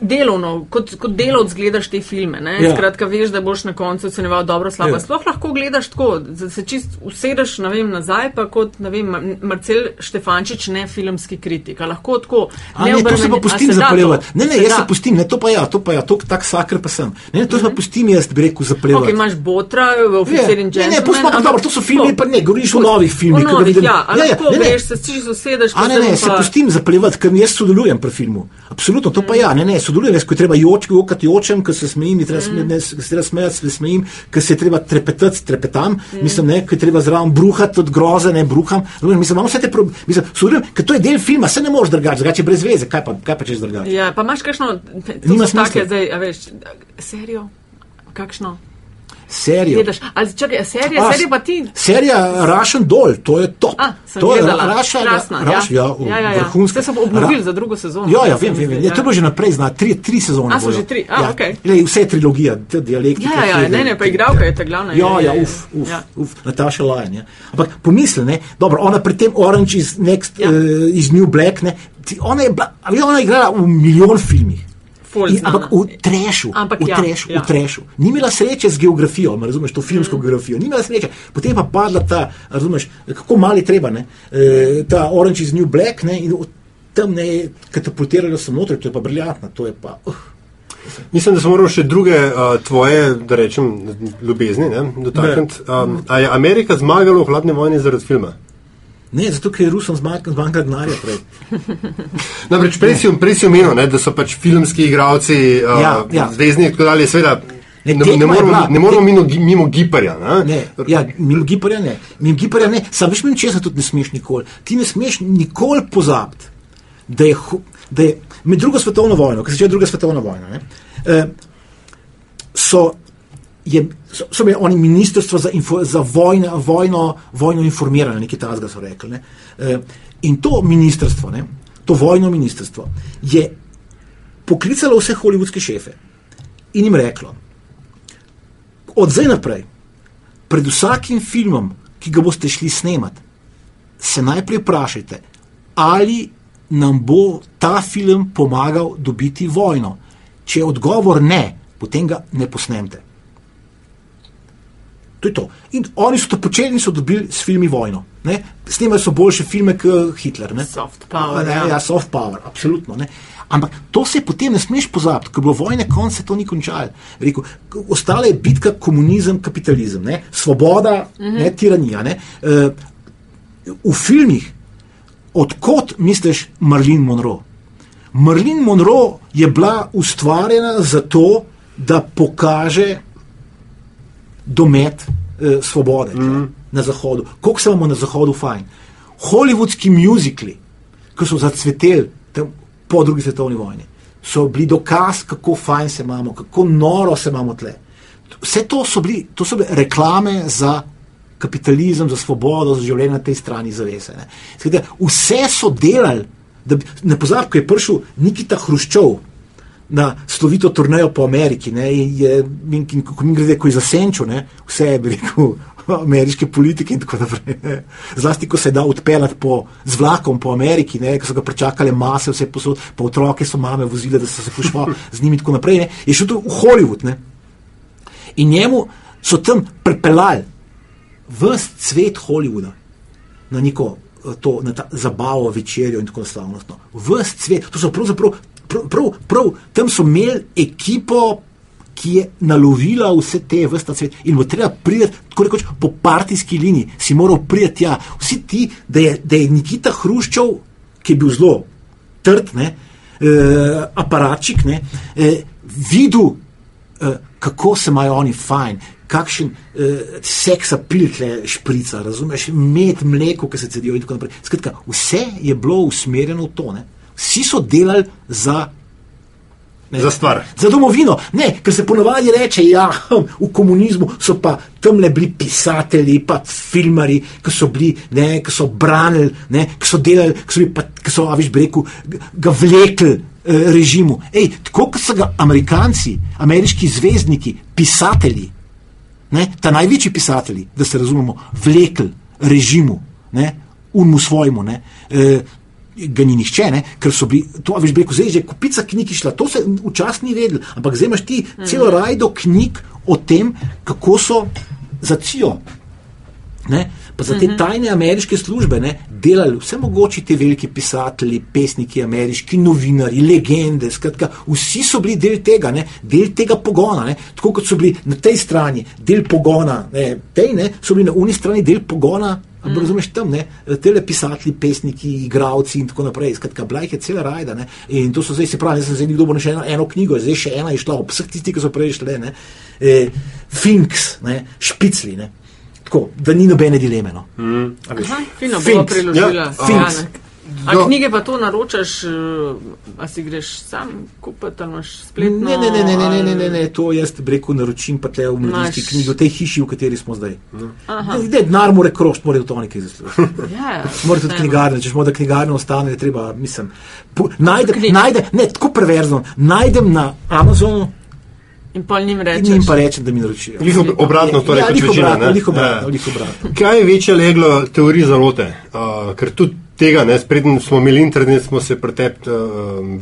delovno, kot, kot delovc gledaš te filme. Ne? Ja. Skratka, veš, da boš na koncu ocenjeval dobro, slabo. Ja. Sploh lahko gledaš tako, da se čist usedeš ne vem, nazaj, pa kot ne vem, Mar- Marcel Štefančič, ne filmski kritik. A lahko tako. A ne, to se pa pustim zapeljati. Ne, ne, Se jaz da? se pustim, ne, to pa ja, to pa ja, to tak sakr pa sem. Ne, ne, to se pa pustim jaz, bi rekel, zapeljati. Ok, imaš Botra, Oficer in ne, Gentleman. ne, pustimo, ampak dobro, to so filmi, pa ne, govoriš o novih filmih. O ki ga novih, vidim. ja, a Ja, ja, lahko ne, ne. greš, se čiš usedeš, A ne, ne, se pustim zapeljati, ker jaz sodelujem pri filmu. Absolutno, to pa ja, ne, ne, sodelujem, jaz, ko je treba joč, jokati jočem, ko se smejim, treba sme- ne, se treba smejati, se smejim, ko se je treba trepetati, trepetam, mislim, ne, ko je treba zraven bruhati od groze, ne bruham. Razumeš, Mislim, imamo vse te probleme, ker to je del filma, se ne moreš drugače, drugače je brez veze, kaj pa, kaj pa češ drugače. Ja, pa imaš kakšno, to Nima so take zdaj, a veš, serijo? Kakšno? Serijo. Gledaš, ali čakaj, serija, A, serija pa ti. Serija Russian Doll, to je top. A, to je krasna, Rush, ja. ja, Ja, ja, ja. vrhunska. Zdaj so obnovili za drugo sezono. Ja, ja, se vem, vem, vem. Ja, to je bilo že naprej, zna, tri, tri sezone. A, so že tri? A, ja. okej. Lej, vse trilogija, te dialektike. Ja, ja, ja, ne, ne, pa igralka je ta glavna. Ja, ja, uf, uf, Ja. ja. uf, Nataša Lajan. Ja. Ampak pomisli, ne, dobro, ona pri tem Orange is Next, Ja. ja. uh, iz New Black, ne, ona je bila, ona je igrala v milijon filmih. In, ampak v trešu, Ampak v ja, trešu, ja. v trešu. Ni imela sreče z geografijo, me razumeš, to filmsko mm. geografijo. Ni imela sreče. Potem pa padla ta, razumeš, kako mali treba, ne, e, ta Orange is New Black, ne, in tam ne je katapultiralo sem noter, to je pa briljantno, to je pa. Uh. Mislim, da se moramo še druge uh, tvoje, da rečem, ljubezni ne, dotakniti. Um, a je Amerika zmagala v hladni vojni zaradi filma? Ne, zato ker je Rusom zmanjkalo denarja prej. Namreč prej si, prej si omenil, ne, da so pač filmski igravci, uh, Ja, ja. zvezdni in tako dalje. Seveda, Ne, ne, ne, je moramo, bila- ne moramo mimo, mimo Giparja. Ne? Ne, ja, mimo Giparja ne, mimo Giparja ne, sam veš, mimo česa tudi ne smeš nikoli. Ti ne smeš nikoli pozabiti, da je, da je med drugo svetovno vojno, ko se začela druga svetovna vojna, ne, eh, so, je, so, so imeli oni ministrstvo za, info, za vojne, vojno, vojno informiranje, nekaj takega so rekli. Ne, eh, in to ministrstvo, ne, to vojno ministrstvo, je poklicalo vse holivudske šefe in jim reklo, od zdaj naprej, pred vsakim filmom, ki ga boste šli snemati, se najprej vprašajte, ali nam bo ta film pomagal dobiti vojno. Če je odgovor ne, potem ga ne posnemte. To je to. In oni so to počeli in so dobili s filmi vojno. Ne? Snemali so boljše filme kot Hitler. Ne? Soft power, Ne, ja. ja, soft power, absolutno. Ne? Ampak to se potem ne smeš pozabiti, ko je bilo vojne konc, se to ni končalo. Rekel, ostala je bitka komunizem, kapitalizem, ne? svoboda, uh -huh. ne tiranija. Ne? Uh, v filmih, odkot misliš Marlin Monroe? Marlin Monroe je bila ustvarjena zato, da pokaže domet eh, svobode mm. na Zahodu. Koliko se imamo na Zahodu fajn? Hollywoodski muzikli, ki so zacveteli tam po drugi svetovni vojni, so bili dokaz, kako fajn se imamo, kako noro se imamo tle. Vse to so, bili, to so bile reklame za kapitalizem, za svobodo, za življenje na tej strani zavese. Ne. Skratka, Vse so delali, da bi, ne pozabi, ko je prišel Nikita Hruščov na slovito turnejo po Ameriki, ne, je, in, in, ko mi gre, ko je zasenčil, ne, vse je, bi rekel, [laughs] ameriške politike in tako naprej. Ne. Zlasti, ko se je dal odpeljati po, z vlakom po Ameriki, ne, ko so ga pričakale mase, vse posod, pa otroke so mame vozile, da so se pošla [laughs] z njimi in tako naprej. Ne. Je šel v Hollywood ne. in njemu so tam pripeljali vse svet Hollywooda na neko to, na ta zabavo, večerjo in tako slavnostno. Vse svet, to so pravzaprav, prav, prav, prav, tam so imeli ekipo, ki je nalovila vse te vrste svet in bo treba priti, tako rekoč, po partijski liniji, si moral priti tja. Vsi ti, da je, da je Nikita Hruščov, ki je bil zelo trd, ne, eh, aparačik, ne, eh, videl, eh, kako se imajo oni fajn. Kakšen uh, seks apil tle šprica, razumeš, med mleko, ki se cedijo in tako naprej. Skratka, vse je bilo usmerjeno v to. Ne? Vsi so delali za Ne. Za stvar. Za domovino. Ne, ker se ponovadi reče, da ja, v komunizmu so pa tam le bili pisatelji, pa filmari, ki so bili, ne, ki so branili, ne, ki so delali, ki so, pa, ki so aviš breku, ga vlekli eh, režimu. Ej, tako kot so ga amerikanci, ameriški zvezdniki, pisatelji, ne, ta največji pisatelji, da se razumemo, vlekli režimu, ne, unmu svojemu. Ne, eh, ga ni nihče, ne? ker so bili, to veš, rekel, zdaj je že kupica knjig išla, to se včasih ni vedel, ampak zdaj imaš ti celo rajdo knjig o tem, kako so za cijo. Ne? Pa za te tajne ameriške službe ne, delali vse mogoče ti veliki pisatelji, pesniki, ameriški novinari, legende. Skratka, vsi so bili del tega, ne, del tega pogona. Ne, tako kot so bili na tej strani del pogona, ne, tej, ne, so bili na uni strani del pogona. Mm. Razumeš tam, ne, tele pisatelji, pesniki, igravci in tako naprej. Skratka, bila jih je cela rajda. Ne, in to so zdaj, se pravi, zdaj nekdo bo našel eno, eno knjigo, zdaj še ena je šla, ob vseh tistih, ki so prej šle, ne, e, Finks, ne, Špicli. Ne. Tako, da ni nobene dileme. No. Mm. Aha, fino priložila. Ja, A Do. knjige pa to naročaš, a si greš sam kupiti, ali imaš spletno? Ne, ne, ne, ne, ne, ne, ne, ne, to jaz breku naročim pa te v mladinski knjigi, v tej hiši, v kateri smo zdaj. Ne, denar mora krošt, mora to nekaj zaslužiti. Ja, [laughs] ja. Mora tudi knjigarne, če da knjigarne ostane, treba, mislim, najdem, najdem, ne, tako preverzno, najdem na Amazonu, In pol njim rečeš. In jim pa rečem, da mi naročijo. Liho obratno, torej, ja, kot večina. Obratno, liho obratno, ja. liho obratno. Kaj je večje leglo teorije zarote? Uh, ker tudi tega, ne, spreden smo imeli internet, smo se pretep uh,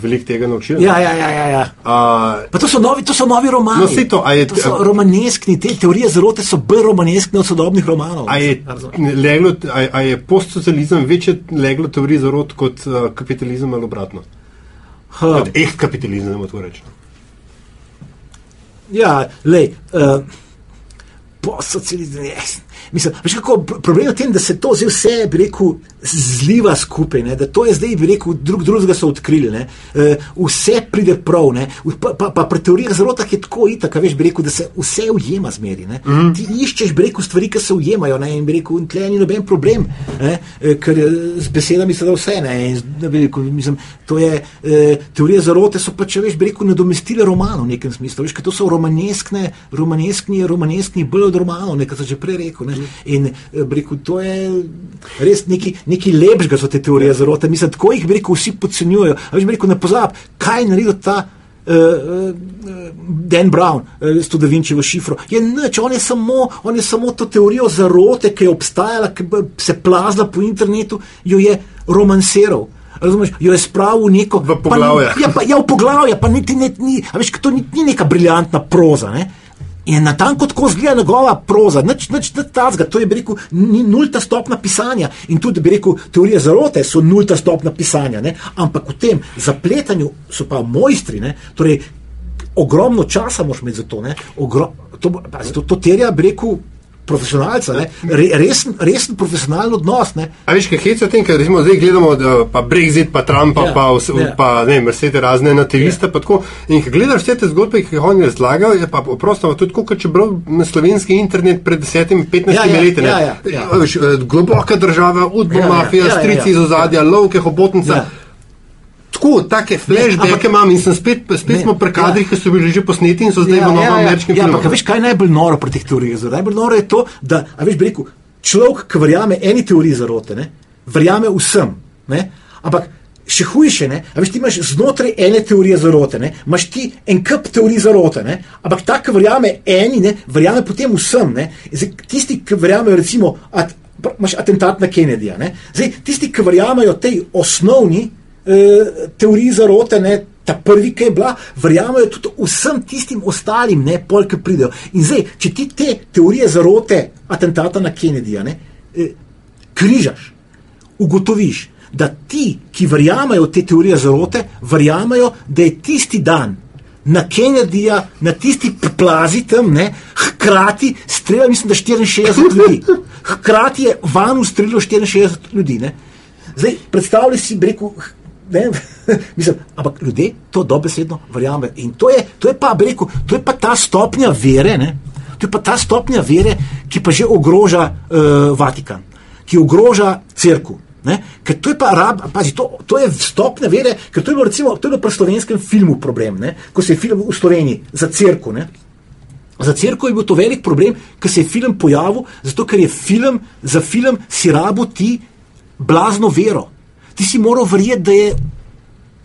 veliko tega naučili. Ja, ja, ja. ja, ja. Uh, pa to so novi, to so novi romani. No, to, je, to so romaneskni, te teorije zarote so bolj romaneskne od sodobnih romanov. A je, leglo, a, a je postsocializem večje leglo teorije zarote kot uh, kapitalizem ali obratno? Kot eh kapitalizem, da to rečemo. Ja, lej, uh, postsocializem je. Mislim, veš, kako, problem je v tem, da se to zdaj vse, bi rekel, zliva skupaj, ne? da to je zdaj, bi rekel, drug drugega so odkrili, e, vse pride prav, pa, pa, pa pri teorijah zarota je tako itak, veš, bi rekel, da se vse ujema zmeri. Mm -hmm. Ti iščeš, bi rekel, stvari, ki se ujemajo ne? in bi rekel, tle ni noben problem, ne? E, ker z besedami se da vse. Ne? In, bi rekel, mislim, to je, e, teorije zarote so pač, veš, bi rekel, nadomestile romanov v nekem smislu, veš, ker to so romaneskne, romaneskni, romaneskni, bolj od romanov, nekaj sem že prej rekel. Ne? In rekel, to je res neki nekaj lepšega so te teorije zarote. Mislim, tako jih rekel, vsi podcenjujejo. Veš, rekel, ne pozab, kaj je naredil ta. Uh, Dan Brown, uh, s to da Vinci v šifro. Je nič, on je, samo, on je samo to teorijo zarote, ki je obstajala, ki se plazla po internetu, jo je romansiral. Razumeš, jo je spravil neko. V poglavje. Ja, pa, ja, v poglavje, pa niti ne, ni, veš, to ni, ni neka briljantna proza. Ne? In na tanko tako zgleda njegova proza, nič, nič, nič tazga, to je bi rekel, ni nulta stopna pisanja. In tudi bi rekel, teorije zarote so nulta stopna pisanja, ne? ampak v tem zapletanju so pa mojstri, ne? torej ogromno časa moraš imeti za to, Ogro, to, to, to terja bi rekel profesionalca, Re, resen, resen profesionalen odnos. Ne. A veš, kaj heca o tem, ker zdaj gledamo da, pa Brexit, pa Trumpa, ja, pa, vse, ja. pa ne, vse te razne nativiste. Ja. In ko gledaš vse te zgodbe, ki jih oni razlagajo, je pa prosto, tudi kot če bral na slovenski internet pred 10-15 ja, ja, leti. Ja, ja, ja. Veš, eh, globoka država, udbo, ja, mafija, ja, ja, strici ja, ja. iz ozadja, ja. lovke, hobotnica. Ja. Tako, take flashbacke imam in sem spet, spet smo pri kadrih, ja. ki so bili že posneti in so zdaj ja, v novem ja, ja. ameriškem ja, filmu. Ja, veš, kaj je najbolj noro pri teh teorijah? Najbolj noro je to, da, veš, bi rekel, človek, ki verjame eni teoriji zarote, ne, verjame vsem. Ne, ampak še hujše, ne, veš, ti imaš znotraj ene teorije zarote, ne, imaš ti en kup teorij zarote, ne, ampak ta, ki verjame eni, ne, verjame potem vsem. Ne, zdaj, tisti, ki verjamejo, recimo, at, imaš atentat na Kennedyja. Zdaj, tisti, ki verjamejo tej osnovni Eh, teoriji zarote, ne, ta prvi, ki je bila, verjamejo tudi vsem tistim ostalim, ne, pol, ki pridejo. In zdaj, če ti te teorije zarote, atentata na Kennedyja, ne, eh, križaš, ugotoviš, da ti, ki verjamejo te teorije zarote, verjamejo, da je tisti dan na Kennedyja, na tisti plazi tam, ne, hkrati streljal, mislim, da 64 ljudi. Hkrati je van ustrelil 64 ljudi. Ne. Zdaj, predstavljaj si, rekel, ne, [laughs] mislim, ampak ljudje to dobesedno verjamejo. In to je, to je pa, bi rekel, to je pa ta stopnja vere, ne, to je pa ta stopnja vere, ki pa že ogroža uh, Vatikan, ki ogroža crkvu. Ne? Ker to je pa rab, pazi, to, to je stopnja vere, ker to je bilo recimo to je bilo pri slovenskem filmu problem, ne? ko se je film v Sloveniji za crkvo. Za crkvo je bil to velik problem, ker se je film pojavil, zato ker je film, za film si rabo ti blazno vero. Ti si moral verjeti, da je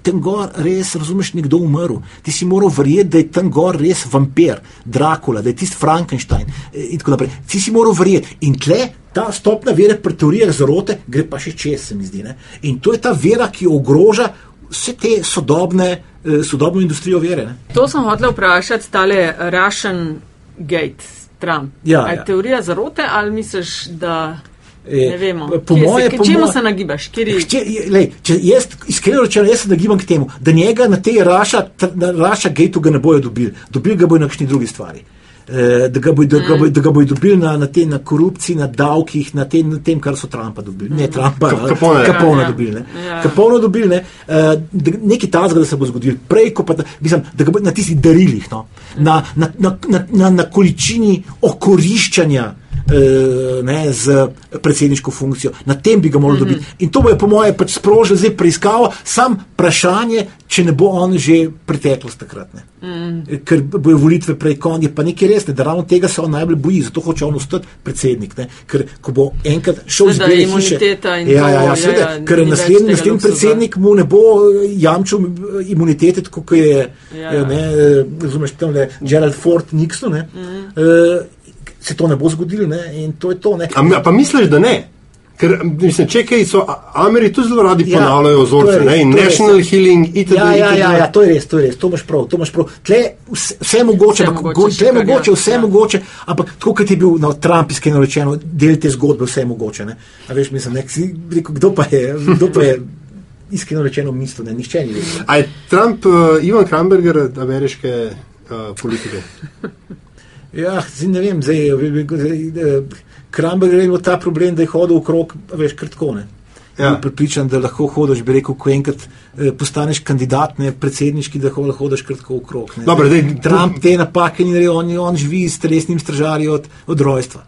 tam gor res, razumeš, nekdo umrl. Ti si moral verjeti, da je tam gor res vampir, Dracula, da je tisti Frankenstein eh, in tako naprej. Ti si moral verjeti. In tle ta stopna vere pri teorijah zarote gre pa še čez, se mi zdi. Ne? In to je ta vera, ki ogroža vse te sodobne, eh, sodobno industrijo vere. Ne? To sem hotel vprašati, tale Russian Gate, Trump. Ja, je ja. teorija zarote ali misliš, da. E, Ne vemo. po Kje moje- se, po čemu moje- se nagibaš? Kjeri, Če, lej, če jaz, iskreno rečeno, jaz se nagibam k temu, da njega na tej Raša, Raša Gateu ga ne bojo dobili, dobili ga bojo na kakšni drugi stvari. Eh, Da ga bojo da ga bojo- da ga bojo dobili na, na, te, na korupciji, na davkih, na, te, na tem, kar so Trumpa dobili. Ne Trumpa, Kap- Capone. Capone Ja, ja. dobili. Ne. Ja. Capone dobili, ne. Eh, da Nekaj tazga, da se bo zgodil. Prej, pa, da, mislim, da ga bo na tistih darilih, no. na, na, na, na, na, na količini okoriščanja eh, ne, z predsedniško funkcijo. Na tem bi ga morali mm -hmm. dobiti. In to bo po mojem, pač sprožilo zdaj preiskavo, sam vprašanje, če ne bo on že preteklost takrat. Mm. Ker bojo volitve prej konje, pa nekaj res, ne, da ravno tega se on najbolj boji, zato hoče on ostati predsednik. Ne, ker ko bo enkrat šel Seveda, Bele hiše, ja, ja, ja, ja, seveda, ja, ker ni več naslednji, naslednji predsednik mu ne bo eh, jamčil eh, imunitete, kot je Ja. eh, ne, eh, razumeš, tam le Gerald Ford Nixon. Ne, Mhm. eh, se to ne bo zgodilo ne, in to je to. Ne. A, pa misliš, da ne? Ker, mislim, če kaj so, Ameri tu zelo radi Ja, ponavljajo vzorce, res, ne, in je res. national healing, itd. Ja, ja, ja, ja, to je res, to je res, to imaš prav, to imaš prav. Tle vse, vse mogoče, Vse ampak mogoče tle mogoče, vse Ja. mogoče, ampak tako kot je bil na Trump, iskreno rečeno, del te zgodbe, vse mogoče. Ne? A veš, mislim, nek, si rekel, kdo pa je, kdo pa je iskreno rečeno mislil, ne, nihče ni vedel. A je Trump, uh, Ivan Kramberger, ameriške uh, politike? Ja, zdaj ne vem, zdaj, Kramber je imel ta problem, da je hodil okrog, a veš, kratkone. Ja. Pripričan, da lahko hodiš, bi rekel, ko enkrat eh, postaneš kandidat, ne predsedniški, da ho- hodiš kratko okrog. ne. Dobro, daj, Trump te napake ni naredil, on, on živi s telesnim stražarjem od, od rojstva.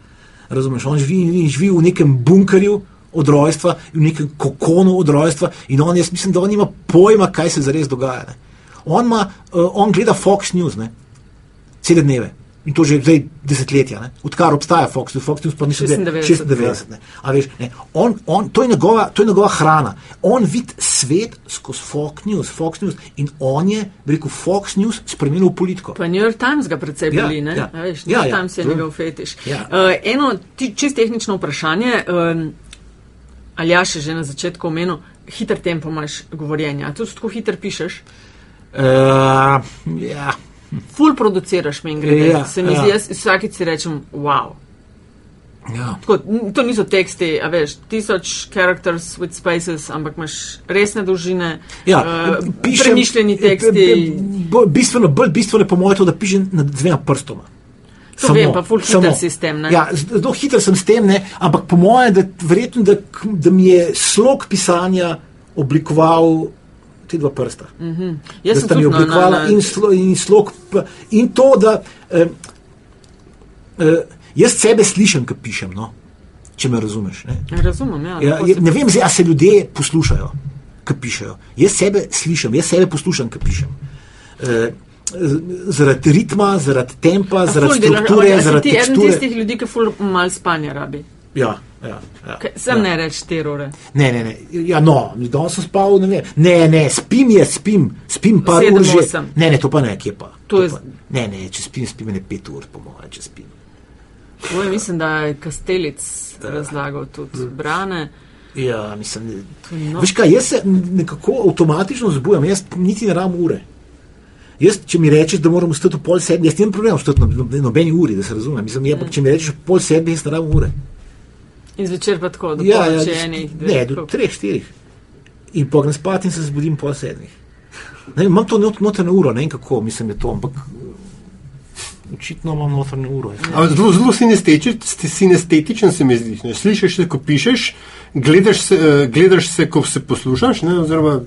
Razumeš, on živi, živi v nekem bunkerju od rojstva, v nekem kokonu od rojstva in on, jaz mislim, da on ima pojma, kaj se zares dogaja. Ne. On, ima, uh, on gleda Fox News, ne, cele dneve. In to že zdaj desetletja, ne? odkar obstaja Fox News, Fox News pa je 96. 96. Ne? A veš, ne? On, on, to, je njegova, to je njegova hrana. On vidi svet skozi Fox News, Fox News in on je, rekel, Fox News spremenil v politiko. Pa New York Times ga predvsej Ja, boli, ne? ja. A Veš, New Ja, York ja. Times je Mm. njegov fetiš. Ja. Uh, eno ti- čist tehnično vprašanje, um, ali ja še že na začetku omenil, hiter tempo imaš govorjenja, tudi tako hiter pišeš. Uh, ja. Ful produciraš, mi gre. Ja, Se mi ja. zdi, jaz vsakič si rečem, wow. Ja. Tako, to niso teksti, a veš, tisoč characters with spaces, ampak imaš resne dolžine, Ja, uh, pišem- premišljeni teksti. b- b- Bistveno bolj, bistveno je po mojem to, da pišem na dvema prstoma. To vem, pa ful hiter si s tem, ne? Ja, zelo hiter sem s tem, ne? ampak po mojem, da, verjetno, da, da mi je slog pisanja oblikoval te dva prsta. Mhm. Jaz da sta mi na- oblikovala na- na- in, slo, in slog. In to, da eh, eh, jaz sebe slišim, ko pišem, no? če me razumeš. Ne? Razumem, ja. Ja, ne vem, zdaj, a se ljudje poslušajo, ki pišejo. Jaz sebe slišim, jaz sebe poslušam, ki pišem. E, zaradi ritma, zaradi tempa, zaradi delaš- strukture, si zaradi ti eden teksture. tistih ljudi, ki ful mal spanja rabi. Ja, ja, ja, Kaj, sem ja. ne reč terore. Ne, ne, ne. Ja, no, danes sem spal, ne vem. Ne, ne, spim je, spim, spim pa ur že. Ne, ne, to pa ne, kje pa. To je pa. Ne, ne, če spim, spim ne pet ur, po mojem, če spim. Oj, mislim, da je Kastelic razlagal tudi brane. Ja, mislim, No. Veš kaj, jaz se nekako avtomatično zbujam, jaz niti ne rabim ure. Jaz, če mi rečeš, da moram vstati v pol sedmi, jaz nimam problema vstati na na nobeni uri, da se razumem. Mislim, je, ampak če mi rečeš pol sedmi, jaz ne rabim ure. In zvečer pa tako, do Ja, ja, enih. ne, do treh, štirih. In pognem spat in se zbudim pol sedmih. Ne, imam to not- notranje uro, ne vem kako, mislim, je to, ampak očitno imam notranje uro. ja. Ampak Zelo, zelo sinestetič, sinestetičen se mi zdi. Ne? Slišiš ko pišeš, gledaš se, eh, gledaš se ko se poslušaš. Ne? Oziroma,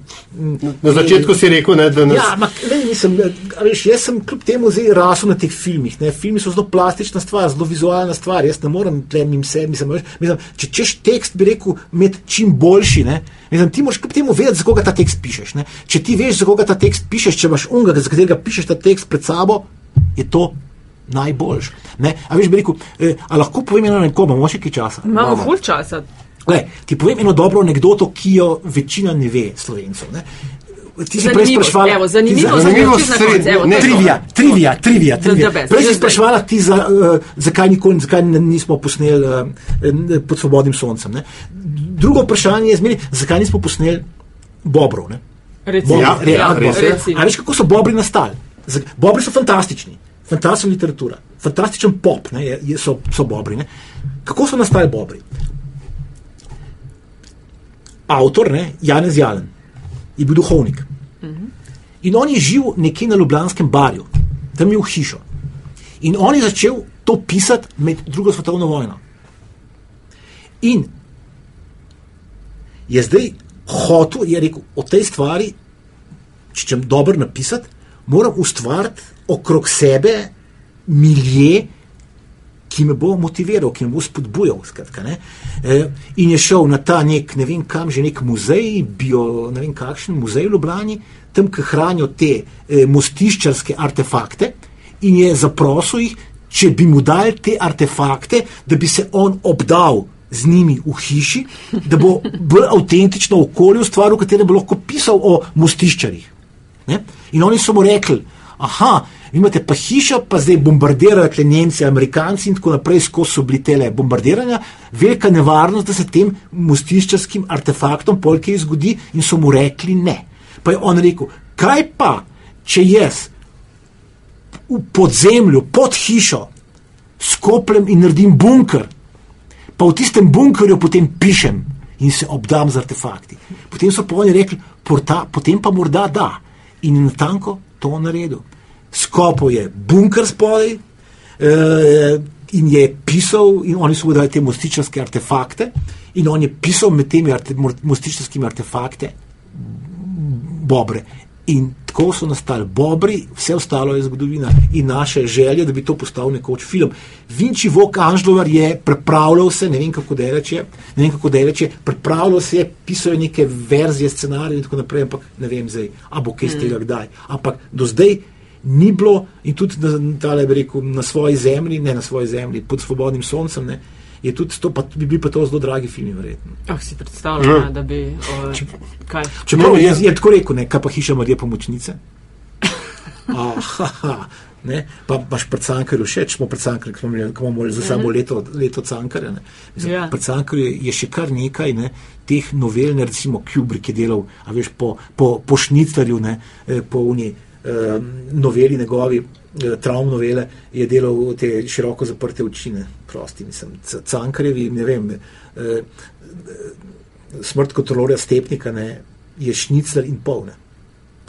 na, začetku si rekel, ne, da nas. Ja, ampak ne, nisem, a veš, jaz sem kljub temu zdaj rasel na teh filmih. Ne. Filmi so zelo plastična stvar, zelo vizualna stvar. Jaz ne morem tlemim se. Mislim, veš, mislim, če češ tekst, bi rekel, imeti čim boljši. Ne. Mislim, ti moraš kljub temu vedeti, za koga ta tekst pišeš. Ne. Če ti veš, za koga ta tekst pišeš, če imaš unga, za katerega pišeš ta tekst pred sabo, je to najboljš. Ne. A veš, bi rekel, eh, a lahko povem eno nekomu, imamo še kaj časa. Imamo ful časa. Lej, ti povem eno dobro anegdoto, ki jo večina ne ve, slovencev. Ne. Ti si prej sprašvala, evo, zanimivo, za- zanimivo zanimivo. Trivija, trivija, trivija. trivija. Prej si sprašvala, ti za, uh, zakaj, nikoli, zakaj nismo posneli uh, pod svobodnim soncem. Ne? Drugo vprašanje je zmeri, zakaj nismo posneli Bobrov. Ne? Recimo, Ja, re- ja, Bobrov. res je. recimo. A veš, kako so Bobri nastali? Bobri so fantastični, fantastična literatura, fantastičen pop, ne, je, so, so Bobri. Ne. Kako so nastali Bobri? Avtor, ne, Janez Jalen, je bil duhovnik. In on je živel nekje na Ljubljanskem barju, tam je imel hišo. In on je začel to pisati med drugo svetovno vojno. In je zdaj hotel, je rekel, o tej stvari, če čem dobro napisati, moram ustvariti okrog sebe milje, ki me bo motiviral, ki me bo spodbujal. Skratka, e, in je šel na ta nek, ne vem kam, že nek muzej, bio, ne vem kakšen muzej v Ljubljani, tam, ki hranijo te e, mostiščarske artefakte, in je zaprosil jih, če bi mu dali te artefakte, da bi se on obdal z njimi v hiši, da bo bolj avtentično okolje ustvaril, v katerem bo lahko pisal o mostiščarjih. In oni so mu rekli, aha, imate pa hišo, pa zdaj bombardirajo tle Nemci, Amerikanci in tako naprej, skozi so bili tele bombardiranja, velika nevarnost, da se tem mostiščarskim artefaktom polke zgodi in so mu rekli ne. Pa je on rekel, kaj pa, če jaz v podzemlju, pod hišo, skopljem in naredim bunker, pa v tistem bunkerju potem pišem in se obdam z artefakti. Potem so pa oni rekli, porta, potem pa morda da. In je natanko to naredil. Skopal je bunker spodaj eh, in je pisal, in oni so mu dali te mostičarske artefakte, in on je pisal med temi arte, mostičarskimi artefakte bobre. In tako so nastali bobri, vse ostalo je zgodovina in naše želje, da bi to postal nekoč film. Vinči Vok Anžlovar je pripravljal se, ne vem kako daleč je, ne vem kako daleč je, pripravljal se je, pisal je neke verzije, scenarije in tako naprej, ampak ne vem zdaj, a bo kaj z tega kdaj. Ampak do zdaj ni bilo in tudi na, tale, bi rekel, na svoji zemlji, ne na svoji zemlji, pod svobodnim soncem, ne, je tudi to, pa bi bili pa to zelo dragi filmi, verjetno. Ah, si predstavljam, ne, da bi. O, kaj? Čeprav No, je, ja. je tako rekel, ne, kaj pa hiša Marije pomočnice. [laughs] Aha, ne, pa imaš pred Cankarjem všeč, smo pred Cankarjem, ki imeli- ki imamo za sabo leto, leto Cankarja. ne. Mislim, Ja. Pred Cankarjem je še kar nekaj ne, teh novel, ne, recimo Kubrick je delal, a veš, po, po, po Šnicarju, ne, eh, po uni eh, noveli njegovi, travm novele, je delal te široko zaprte oči, ne, prosti, mislim, Cankarjevi, ne vem, eh, smrt kontrolorja Stepnika ne, je šnicler in pol. Ne.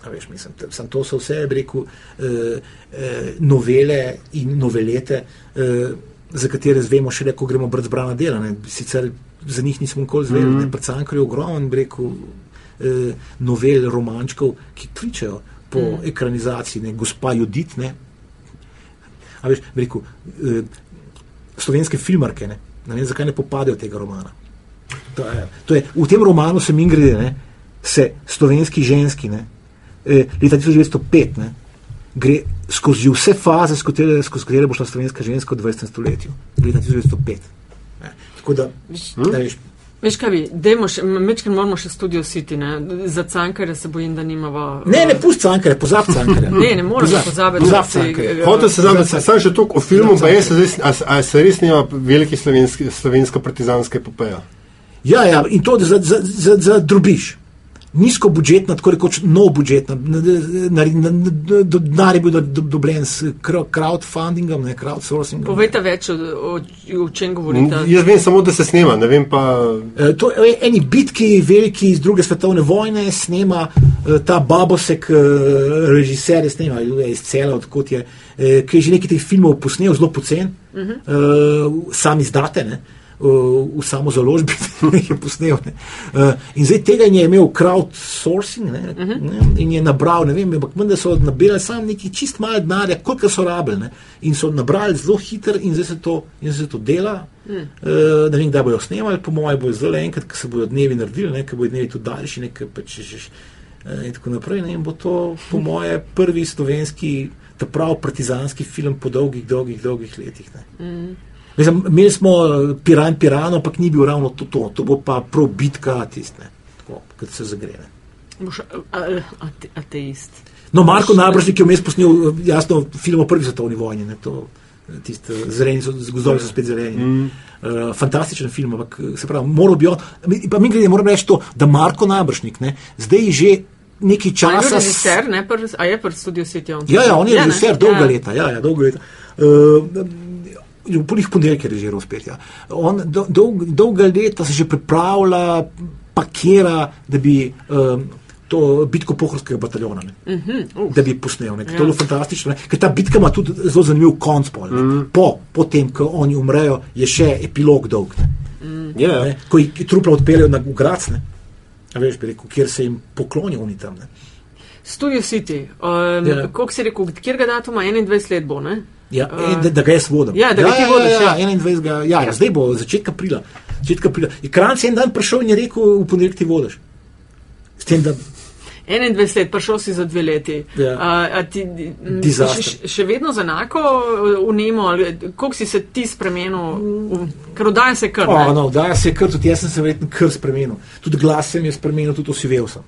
A Veš, mislim, sam to so vse, bi rekel, eh, eh, novele in novelete, eh, za katere zvemo šele, ko gremo brati zbrana dela. Ne. Sicer za njih nismo nikoli zvedeli, mm -hmm. predvsem je ogromen, bi rekel, eh, novel, romančkov, ki kličejo po mm. ekranizaciji, ne. gospa Judit. Ne. A veš, rekel, eh, slovenske filmarke, ne. ne vem, zakaj ne popadajo tega romana. To je, to je, v tem romanu se mi grede, ne, se slovenski ženski, ne, eh, leta 1905, ne, gre skozi vse faze, skozi katere, skozi katere bo šla slovenska ženska v 20. stoletju, leta 1905. Ne. Tako da, ne veš, Veš kaj bi, dajmo še, mečkaj moramo še studio City, ne? Za Cankarja se bojim, da nimava. ne, ne pusti cankare, pozabi cankare. [laughs] Ne, ne moreš pozabiti, Pozabi da si- Cankarja. Hotel se znam, da se sam še toliko o filmu, pa je se zdaj, a, se- a se res nima velike slovenske, slovensko-partizanske epopeje. Ja, ja, in to za, za, za, za drobiš. Nizko budžetna, tako rekoč no budžetna. Denar je bil do, do, dobljen s crowdfundingom, ne crowdsourcingom. Povejte več, o, o, o čem govorite. Jaz vem samo, da se snema, ne vem pa. E, to je eni bitki, veliki iz druge svetovne vojne, snema e, ta Babosek, e, režiser, snema iz cela, odkot je, ki je že nekaj teh filmov posnel, zelo pocen, uh -huh. sam izdate. Ne? V samo založbi, ki [laughs] je posnel. Ne. In zdaj tega je imel crowdsourcing ne, uh -huh. ne, in je nabral, ne vem, ampak da so nabirali samo neki čist malo denarja, koliko so rabili. Ne, in so nabrali zelo hitro in zdaj se to, zdaj se to dela. Uh -huh. Ne vem, kdaj bojo snemali, po mojem, bo zelo enkrat, ko se bodo dnevi naredili, ker bodo dnevi tudi daljši. Ne, pač, in tako naprej. Ne, in bo to, po mojem, prvi slovenski. Ta prav partizanski film po dolgih, dolgih, dolgih letih. Mm. Mislim, imeli smo eh, Piran, Pirano, ampak ni bil ravno to, to, to bo pa prav bitka, tiste, ki se zagrene. Boš ateist. No, Marko Nabržnik je vmes posnel eh, jasno film o prvi svetovni vojni, ne, to, eh, tiste zeleni so, gozdovi so spet zeleni. Mm. Uh, fantastičen film, ampak se pravi, moral bi on, pa mi glede, moram reči to, da Marko Nabržnik, ne, zdaj že nekaj časa. A je režiser, ne, pr, a je pr studio City on? Ja, ja, on je ja, režiser, dolga ja. leta, ja, ja, dolga leta. Uh, v polih ponedeljkih je režiral spet. Ja. On do, dolg, dolga leta se že pripravlja, pakira, da bi um, to bitko pohorskega bataljona, uh -huh. uh. da bi posnel. Ja. To je bilo fantastično, ker ta bitka ima tudi zelo zanimiv konc. Pol, uh -huh. po, po tem, ko oni umrejo, je še epilog dolg. Uh -huh. yeah. Ko jih trupla odpeljejo na Gracne, veš, rekel, kjer se jim poklonijo oni tam. Ne. Studio City, um, ja. kako si rekel, kjer ga datuma 21 let bo? Ne? Ja, uh, da, da ga jaz vodim. Ja, da ga ti vodiš. Ja, ja, 21. Ja, ja, ja, zdaj bo začetek aprila. Začetek aprila. Kranc je en dan prišel in je rekel, v ponedeljek ti vodiš. S tem, da. 21 let, prišel si za dve leti. Ja. A, a ti, še, še vedno z enako v Nemo, koliko si se ti spremenil, ker oddaja se kar. Oh, no, oddaja se kar, tudi jaz sem se verjetno kar spremenil. Tudi glas sem je spremenil, tudi osivel sem.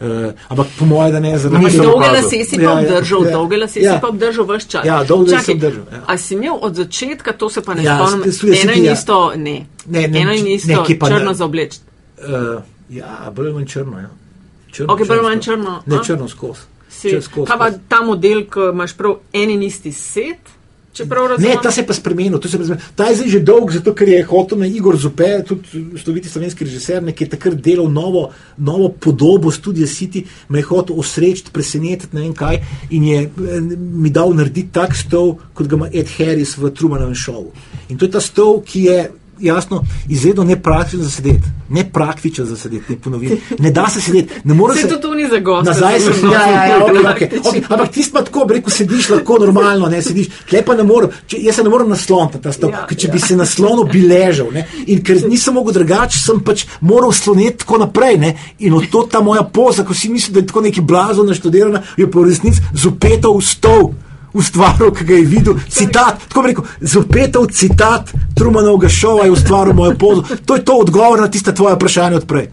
Uh, ampak po mojem, da ne za nami. Dolge lase si pa obdržal, ja, ja, dolge lase ja. si pa obdržal vse čas. Ja, dolge lase sem obdržal. Ja. A si imel od začetka, to se pa ne ja, spomnim, eno in ja. isto, ne. ne, ne eno in isto, ne, črno za obleč. Uh, ja, bolj manj črno, ja. Črno, ok, bolj manj črno. Ne, črno skozi. Kaj pa ta model, ko imaš prav en in isti set? Ne, ta se je pa spremenil. Se pa ta je zdaj že dolg, zato ker je hotel na Igor Zupe, tudi sloviti slovenski režiser, ki je takrat delal novo, novo podobo Studia City, me je hotel osrečiti, presenetiti, ne vem kaj, in je eh, mi dal narediti tak stol, kot ga ima Ed Harris v Trumanovem šovu. In to je ta stol, ki je jasno, izredno nepraktičen za sedeti. Nepraktičen za sedeti, ne ponovim. Ne da se sedeti. Ne more se. Se to ni za gost. Nazaj sem. Ja, ja, ja, okay, okay, [laughs] okay. Ampak ti pa tako, rekel, sediš lahko normalno, ne sediš. Klepa ne morem. Če, jaz se ne morem nasloniti ta stol, ja, ker če ja. bi se naslonil, bi ležal. Ne? In ker nisem mogel drugače, sem pač moral sloniti tako naprej. Ne? In od to ta moja poza, ko si mislil, da je tako neki blazo naštudirana, je pa v resnici zupetov v stol ustvaril, ki ga je videl. Citat, tako rekel, zopetov citat Trumanovega šova je ustvaril mojo pozo. To je to odgovor na tiste tvoje vprašanje odprej.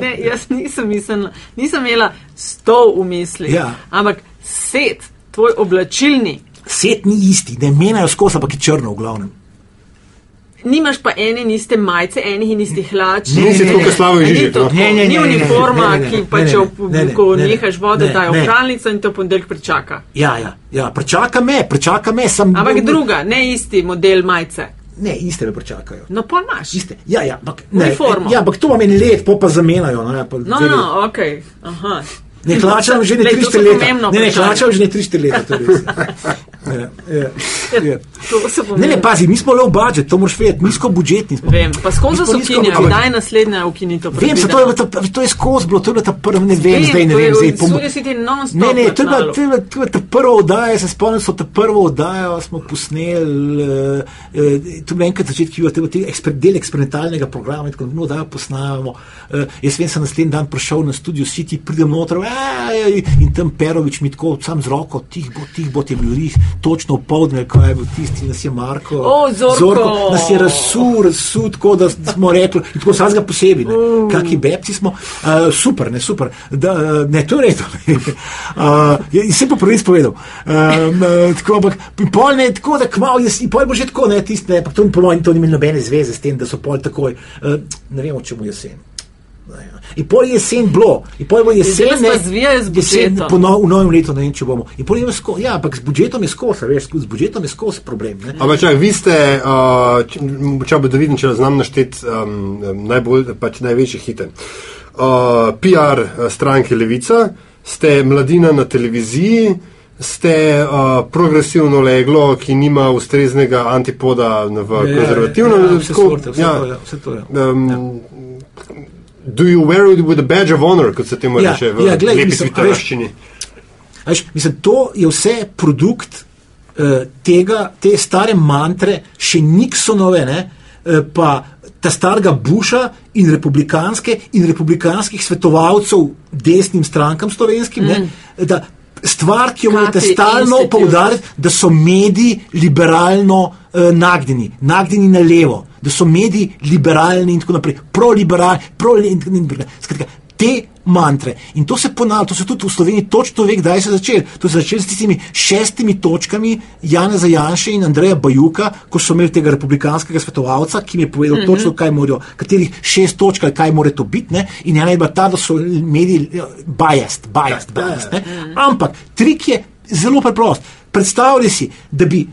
Ne, jaz nisem mislila, nisem imela sto v misli, ja. ampak set, tvoj oblačilni. Set ni isti, ne menjajo skozi, ampak je črno v glavnem nimaš pa ene in iste majice, enih in istih hlač. Ne, ne, ne, ne, ne, ni uniforma, ki pa če ko nehaš vode, dajo v hranilnico in to ponedeljek pričaka. Ja, ja, ja, pričaka me, pričaka me. Sem, Ampak druga, ne isti model majice. Ne, iste me pričakajo. No, pa imaš. Iste. Ja, ja, ampak, ne, ja, ampak to vam je let, pa pa zamenjajo. No, ja, pa no, no, ok. Aha. Ne, hlačam že ne 300 let. Ne, ne, hlačam že ne 300 let. Ja, ja, ja. Ne, ne, pazi, mi smo le v budžet, to moraš vedeti, nizko budžetni smo. Vem, pa skozi so ukinjali, kdaj je naslednja ukinitev? Vem, se to je, to, to je skozi bilo, to je bila ta prva, ne vem, vem zdaj ne vem. Zdaj, pom... Ne, ne, to je bila, to je bila, to je bila ta prva oddaja, se spomnim, so ta prva oddaja, smo posneli, uh, uh, to je bila enkrat začetki, to je bil eksper, del eksperimentalnega programa, tako da oddajo posnavamo. Uh, jaz vem, sem naslednji dan prišel na studio City, pridem noter, in tam Perovič mi tako sam z roko, tih bo, tih bo, ti bili točno poldne, ko je bil tisti, nas je Marko. Oh, zorko. Zorko, nas je razsul, razsul, tako da smo rekli, in tako sam ga posebej, uh. kakšni bebci smo. Uh, super, ne super. Da, ne, to je redo. uh, [laughs] sem pa prvi spovedal. Uh, tako, ampak pol ne, tako da kmalo, jaz, in pol bo že tako, ne, tisti, ne, pa to, po mojem, to ni imelo nobene zveze s tem, da so pol takoj, uh, ne vem, o čemu jesen. In pol je jesen bilo, in pol je jesen, z jesen budžetom. po no, v novem letu, ne vem, če bomo. In pol je skozi, ja, ampak z budžetom je skozi, veš, z budžetom je skozi problem. Ne? Ampak, čak, vi ste, uh, če, če da vidim, če znam našteti um, najbolj, pač največje hite. Uh, PR stranke Levica, ste mladina na televiziji, ste uh, progresivno leglo, ki nima ustreznega antipoda v konzervativnem ja, vse sorte, vse to je, vse to je. Um, Do you wear it with a badge of honor, kot se temu Ja, reče v ja, glej, lepi Veš, mislim, to je vse produkt uh, tega, te stare mantre, še Nixonove, ne, uh, pa ta starega Busha in republikanske in republikanskih svetovalcev desnim strankam slovenskim, mm. ne, da stvar, ki jo morate stalno poudariti, da so mediji liberalno uh, nagnjeni, nagnjeni na levo, da so mediji liberalni in tako naprej, proliberalni, proliberalni. Skratka, te mantre. In to se ponavlja, to se tudi v Sloveniji točno ve, kdaj se je začelo. To se je začelo s tistimi šestimi točkami Jana Zajanša in Andreja Bajuka, ko so imeli tega republikanskega svetovalca, ki mi je povedal mm -hmm. točno, kaj morajo, katerih šest točk kaj mora to biti. Ne? In ena je bila ta, da so mediji eh, biased, biased, biased. Ne? Ampak trik je zelo preprost. Predstavljaj si, da bi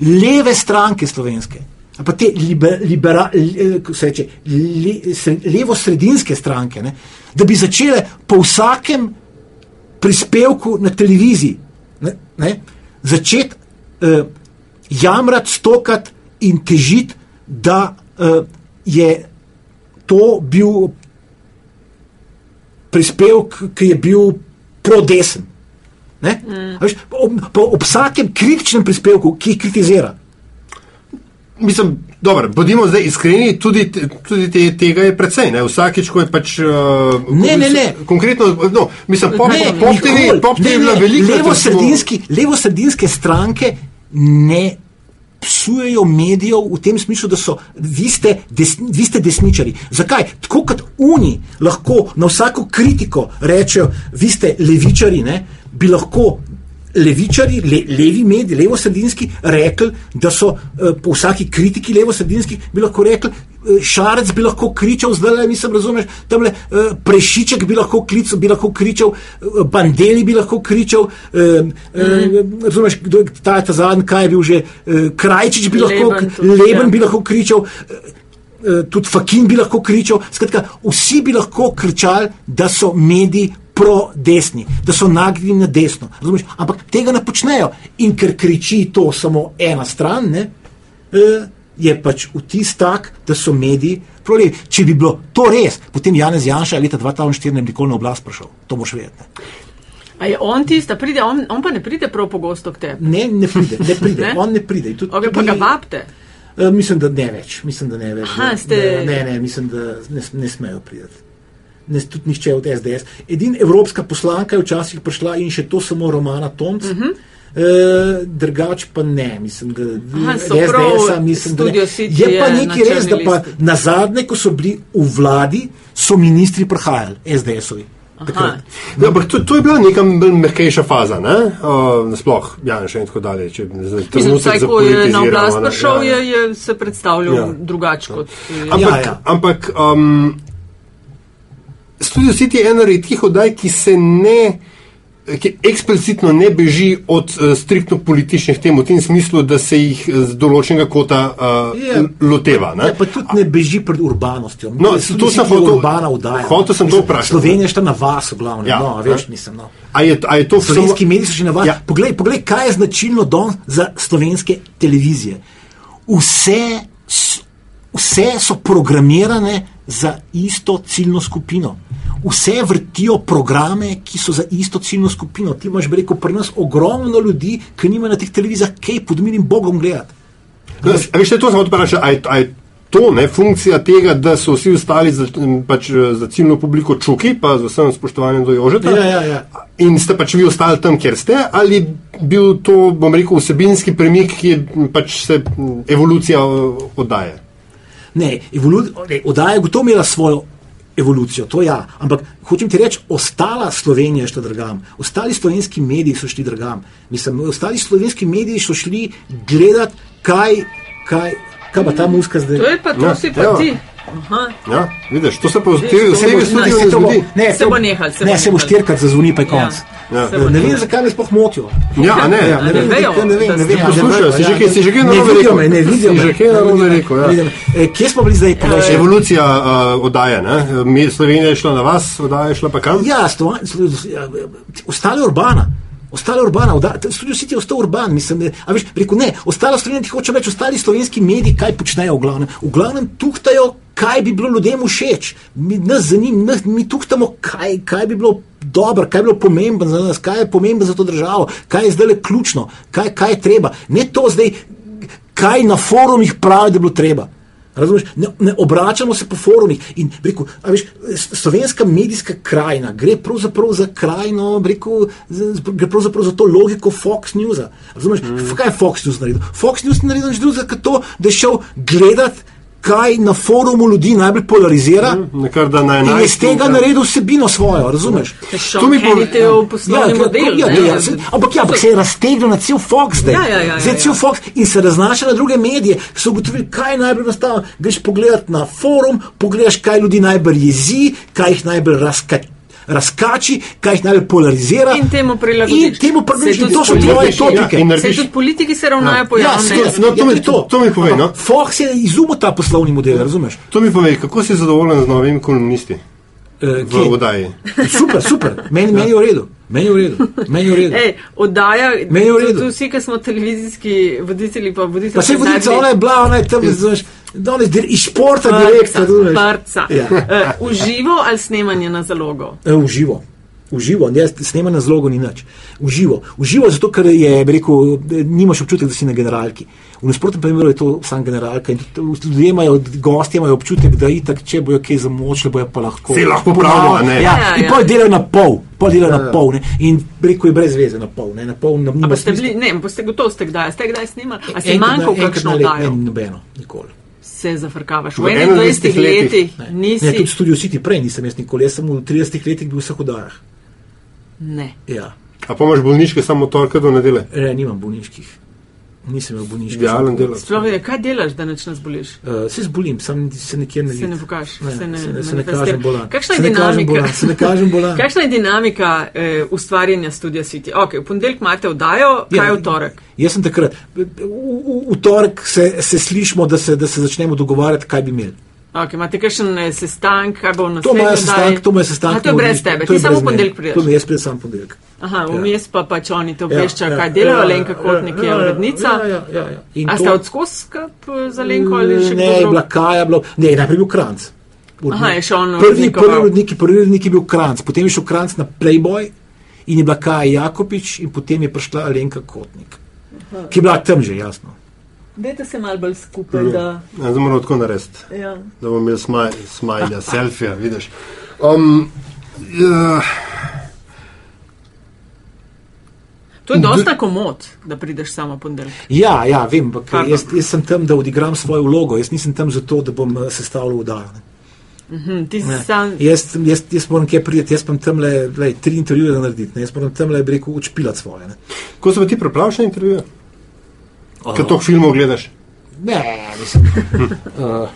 leve stranke slovenske, pa te liber, libera, se reče, le, sre, levo-sredinske stranke, ne, da bi začele po vsakem prispevku na televiziji ne, ne, začeti uh, jamrati, stokati in težiti, da uh, je to bil prispevek, ki je bil prodesen. Ne? Mm. Veš, ob, po, ob vsakem kritičnem prispevku, ki jih kritizira. Mislim, dobro, bodimo zdaj iskreni, tudi, tudi te, tega je precej. Ne? Vsakič, ko je pač. Uh, Ne, ne, ne. Konkretno, no, mislim, pop, Ne, pop TV, nikoli. pop TV je bila velika. Levosredinski, levosredinske stranke ne psujejo medijev v tem smislu, da so vi ste, des, vi ste desničari. Zakaj? Tako kot oni lahko na vsako kritiko rečejo, vi ste levičari, ne, bi lahko. Levičari, le, levi mediji, levosredinski, rekli, da so uh, po vsaki kritiki levosredinski, bi lahko rekli, uh, Šarec bi lahko kričal, zdaj le nisem razumel, tam le uh, Prešiček bi lahko, klical, bi lahko kričal, Bandeli bi lahko kričal, uh, uh, razumeš, kdo ta, ta zadnji, kaj je bil že, Krajčič bi lahko, Leben tudi, Leben ja. bi lahko kričal. Eh, tudi Fakin bi lahko kričal, skratka, vsi bi lahko kričali, da so mediji pro-desni, da so nagnjeni na desno. Razumeš? Ampak tega ne počnejo. In ker kriči to samo ena stran, ne, eh, je pač vtis tak, da so mediji pro-levi. Če bi bilo to res, potem Janez Janša leta 2004 ne bi nikoli na oblast prišel. To boš vedeti. A je on tista, pride, on, on pa ne pride prav pogosto k tebi. Ne, ne pride, ne pride, [laughs] Ne? on ne pride. Tudi, Okay, pa ga vabite. Uh, mislim, da ne več. Mislim, da ne več. Aha, da, ste- da, ne, ne, mislim, da ne, ne smejo priti. Ne, tudi nihče od SDS. Edina evropska poslanka je včasih prišla in še to samo Romana Tomc. Uh -huh. Uh, drugač pa ne, mislim, da Mhm. Aha, SDS-a mislim, da ne. Studio City je pa je nekaj na res, da pa na zadnje, ko so bili v vladi, so ministri prihajali, SDS-ovi. Ja, ampak to, to je bila neka bolj mehkejša faza, ne? Uh, nasploh, ja, še in tako dalje. Če za Mislim, vsaj ko je na oblast prišel, ja, ja. je, je se predstavljal Ja. drugače kot. Ampak, Ja, ja, ja. ja. ampak um, Studio City je ena redkih oddaj, ki se ne. Ki eksplicitno ne beži od uh, striktno političnih tem, v tem smislu, da se jih eh, z določenega kota uh, Je. loteva. Ne? Ja, pa tudi ne beži pred urbanostjo. No, Tudi to sem hotel- urbana vdaja. hotel sem to Mislim, vprašati. Slovenija je šta na vas, v glavnem. Ja, no, a veš, mislim. No. A je, a je to Slovenski mediji so že navadni. Ja. Ja. Poglej, poglej, kaj je značilno danes za slovenske televizije. Vse, vse so programirane za isto ciljno skupino. Vse vrtijo programe, ki so za isto ciljno skupino. Ti imaš, bi rekel, pri nas ogromno ljudi, ki nima na teh televizijah kaj pod milim Bogom gledati. No, a veš, to sem hotel vprašati, a je, a je to ne, funkcija tega, da so vsi ostali za, pač, eh, za ciljno publiko čuki, pa z vsem spoštovanjem do Jožeta. Ja, ja, ja. In ste pač vi ostali tam, kjer ste, ali bil to, bom rekel, vsebinski premik, ki je pač se evolucija eh, oddaje? Ne, evolu- ne, oddaja je gotovo imela svojo evolucijo, to ja. Ampak hočem ti reči, ostala Slovenija je šla drugam, ostali slovenski mediji so šli drugam. Mislim, ostali slovenski mediji so šli gledati, kaj, kaj, kaj pa ta muska zdaj. To je pa to, Ja, si pa evo. ti. Ja, vidiš, to se pa v Vidiš, te- to v se tega bo- studia ne, ne to bo- zgodi. ne, Se bo nehalo, se Ne, se bo štirikrat zazvoni, pa je konc. Ja. Se bo Ne vem, nehalo. zakaj me sploh motijo. Ja, a ne. Ja, ne ne vem, vejo, ne vem, ne vem. ja, poslušajo, ne si vem, že ja, kaj- si že kaj ne narobe rekel? ne vidijo me. že kaj narobe Ne vidijo me, rekel, ja. ne. E, Kje smo bili zdaj? Povej. Evolucija uh, oddaje, ne? Mi, Slovenija je šla na vas, oddaja je šla pa kam? Ja, ja, ostale urbana. Ostale urbana, studio City je ostal urban, mislim, ne, a veš, rekel ne, ostalo Slovenija ti hoče reči, ostali slovenski mediji, kaj počnejo v glavnem. V glavnem tuhtajo, kaj bi bilo ljudem všeč. Mi, nas zanim, nas, mi tuhtamo, kaj, kaj bi bilo dobro, kaj bi bilo pomembno za nas, kaj je pomembno za to državo, kaj je zdaj le ključno, kaj, kaj je treba. Ne to zdaj, kaj na forumih pravi, da bi bilo treba. Razumeš, ne, ne obračamo se po forumih. In, rekel, veš, slovenska medijska krajina gre pravzaprav za krajino, rekel, gre pravzaprav za to logiko Fox Newsa. Razumeš, mm. kaj je Fox News naredil? Fox News ni naredil nič drugega, kot to, da je šel gledati, kaj na forumu ljudi najbolj polarizira. Mm. Nekar da na In iz 11. tega naredil vsebino svojo, razumeš? To mi pomeni v ja. Ja, ne. ja, ja, se, ampak, ja, ampak se je raztegnil na cel Fox zdaj. Ja, ja, ja, zdaj ja, cel ja. Fox in se raznaša na druge medije. So ugotovili, kaj je najbolj enostavno. Greš pogledat na forum, pogledaš, kaj ljudi najbolj jezi, kaj jih najbolj razka, razkači, kaj jih najbolj polarizira. In temu prilagodiš. In temu tudi to so tvoje Ja, topike. in Se tudi politiki se ravnajo po Ja, javnem. seveda, No, to ja, mi- je to. to mi povej, no. Fox je izumil ta poslovni model, razumeš? To mi povej, kako si zadovoljen z novimi kolumnisti Eh, v oddaji? Super, super, meni, meni je v redu. Meni je v redu. Meni je v redu. Ej, oddaja, Meni je v tu- redu. tu vsi, ki smo televizijski voditelji, pa voditelji. Pa se vodica, ona je bila, ona je tam, znaš, danes dir, iz športa direktno, razumeš? Prca. Ja. Eh, Uživo ali snemanje na zalogo? E, Uživo. Uživo, jaz snemam na zlogo ni nič. Uživo. Uživo zato, ker je, bi rekel, nimaš občutek, da si na generalki. V nasprotnem primeru je to sam generalka in tudi ljudje imajo, gosti imajo občutek, da itak, če bojo kaj zamočili, bojo pa lahko. Se lahko pravijo, ne? Ja, Ja, in ja. pol delajo na pol, pol delajo na pol. Ne? In rekel, je brez veze na pol, ne? na pol ne, A nima pa ste bili, ne, pa ste gotovo ste kdaj, ste kdaj snimali? A ste Enkrat manjkal na- enkrat kakšno na oddajo? Ne, nobeno, nikoli. Se zafrkavaš. V V 21 21 letih. letih Ne, nisi. ne, tudi studio City prej nisem jaz nikoli, jaz sem v 30 letih bil v vseh oddajah. Ne. Ja. A pa imaš bolniške samo torke do nedele? Ne, nimam bolniških. Nisem imel bolniških. Idealen delavec. Sploh je, kaj delaš, da neč nas boliš? Uh, se zbolim, sam se nikjer ne Se ne pokažeš, Ne, se ne, se ne, se ne kažem bolan. Kakšna Se je ne kažem dinamika? bolan, se ne kažem bolan. [laughs] Kakšna je dinamika eh, ustvarjanja Studia City? Ok, v ponedeljek imate oddajo, kaj je v torek? Jaz sem takrat. V, v, v torek se, se slišimo, da se, da se začnemo dogovarjati, kaj bi imeli. Ok, imate kakšen eh, sestank, kaj bo na To je sestanek, to je sestanek. A to je brez tebe, ti samo ponedeljek prideš. To mi jaz pridem sam ponedeljek. Aha, Ja. vmes pa pač oni te obveščajo, Ja, kaj ja, delajo, ja, Lenka Kotnik je ja, ja, urednica. Ja, ja, ja, ja. In A to- ste od skozi skrb za Lenko ali še Ne, kdo je drug? bila Kaja, bilo, ne, najprej bil Kranc. Aha, je še on prvi, prvi urednik, prvi urednik je bil Kranc, potem je šel Kranc na Playboy in je bila Kaja Jakopič in potem je prišla Alenka Kotnik, ki je bila tam že jasno. Dajte se mal bolj skupaj, da. Ja, zdaj moramo tako narediti, Ja. da bomo imeli smaj, smajlja, selfija, vidiš. Um, ja, To je dosta komod, da prideš samo ponedeljek. Ja, ja, vem, ampak jaz, jaz sem tam, da odigram svojo vlogo, jaz nisem tam zato, da bom eh, sestavljal vdajo. Hm, si Ne. sam. Jaz, jaz, jaz moram kje priti, jaz pa tam le, tri intervjuje narediti, ne. jaz moram tam le, bi rekel, učpilat svoje. Ne. ko pa ti pripravljaš na intervjuje? Oh. Kaj toliko filmov gledaš? Ne, mislim. uh,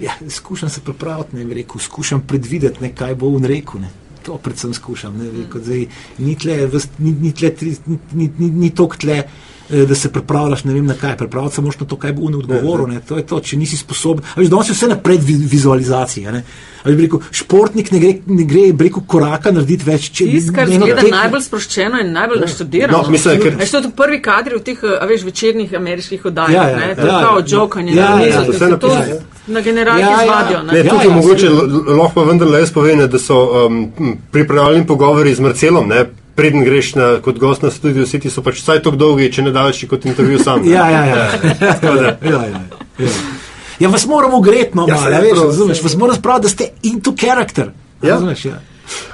ja, skušam se pripraviti, ne rekel, skušam predvideti, ne, kaj bo on rekel. Ne. To predvsem skušam. Ne, rekel, zdaj, ni tle, ni, ni, tle ni, ni, ni, ni toliko tle, eh, da se pripravljaš ne vem na kaj. Pripravljati se moraš na to, kaj bo on odgovoril. Ne. To je to, če nisi sposoben. Veš, danes je vse na predvizualizaciji. a ne. A bi rekel, športnik ne gre, ne gre bi rekel, koraka narediti več. Če, Tisto, kar eno zgleda tekmo- najbolj sproščeno in najbolj naštudirano. No, mislim, ker- Veš, to je prvi kadri v teh, a veš, večernih ameriških oddajah, Ja, ja, ne? ja, To je ja, kao ja. jokanje Ja, na ja, mizo, to se ja. na generalki Ja, ja. zvadijo, Ne, ne? tukaj ja, mogoče seveda. l- lahko pa vendarle jaz povem, da so um, pripravljeni pogovori z Marcelom, ne, preden greš na, kot gost na studio City, so pač vsaj tako dolgi, če ne daljši kot intervju sam. Ja, ja, ja. ja, ja, ja, ja. Ja, vas moramo ogreti, no, Ja, malo, ja, veš, prav, razumeš, vas moramo spraviti, da ste into character. Ja. Razumeš, ja.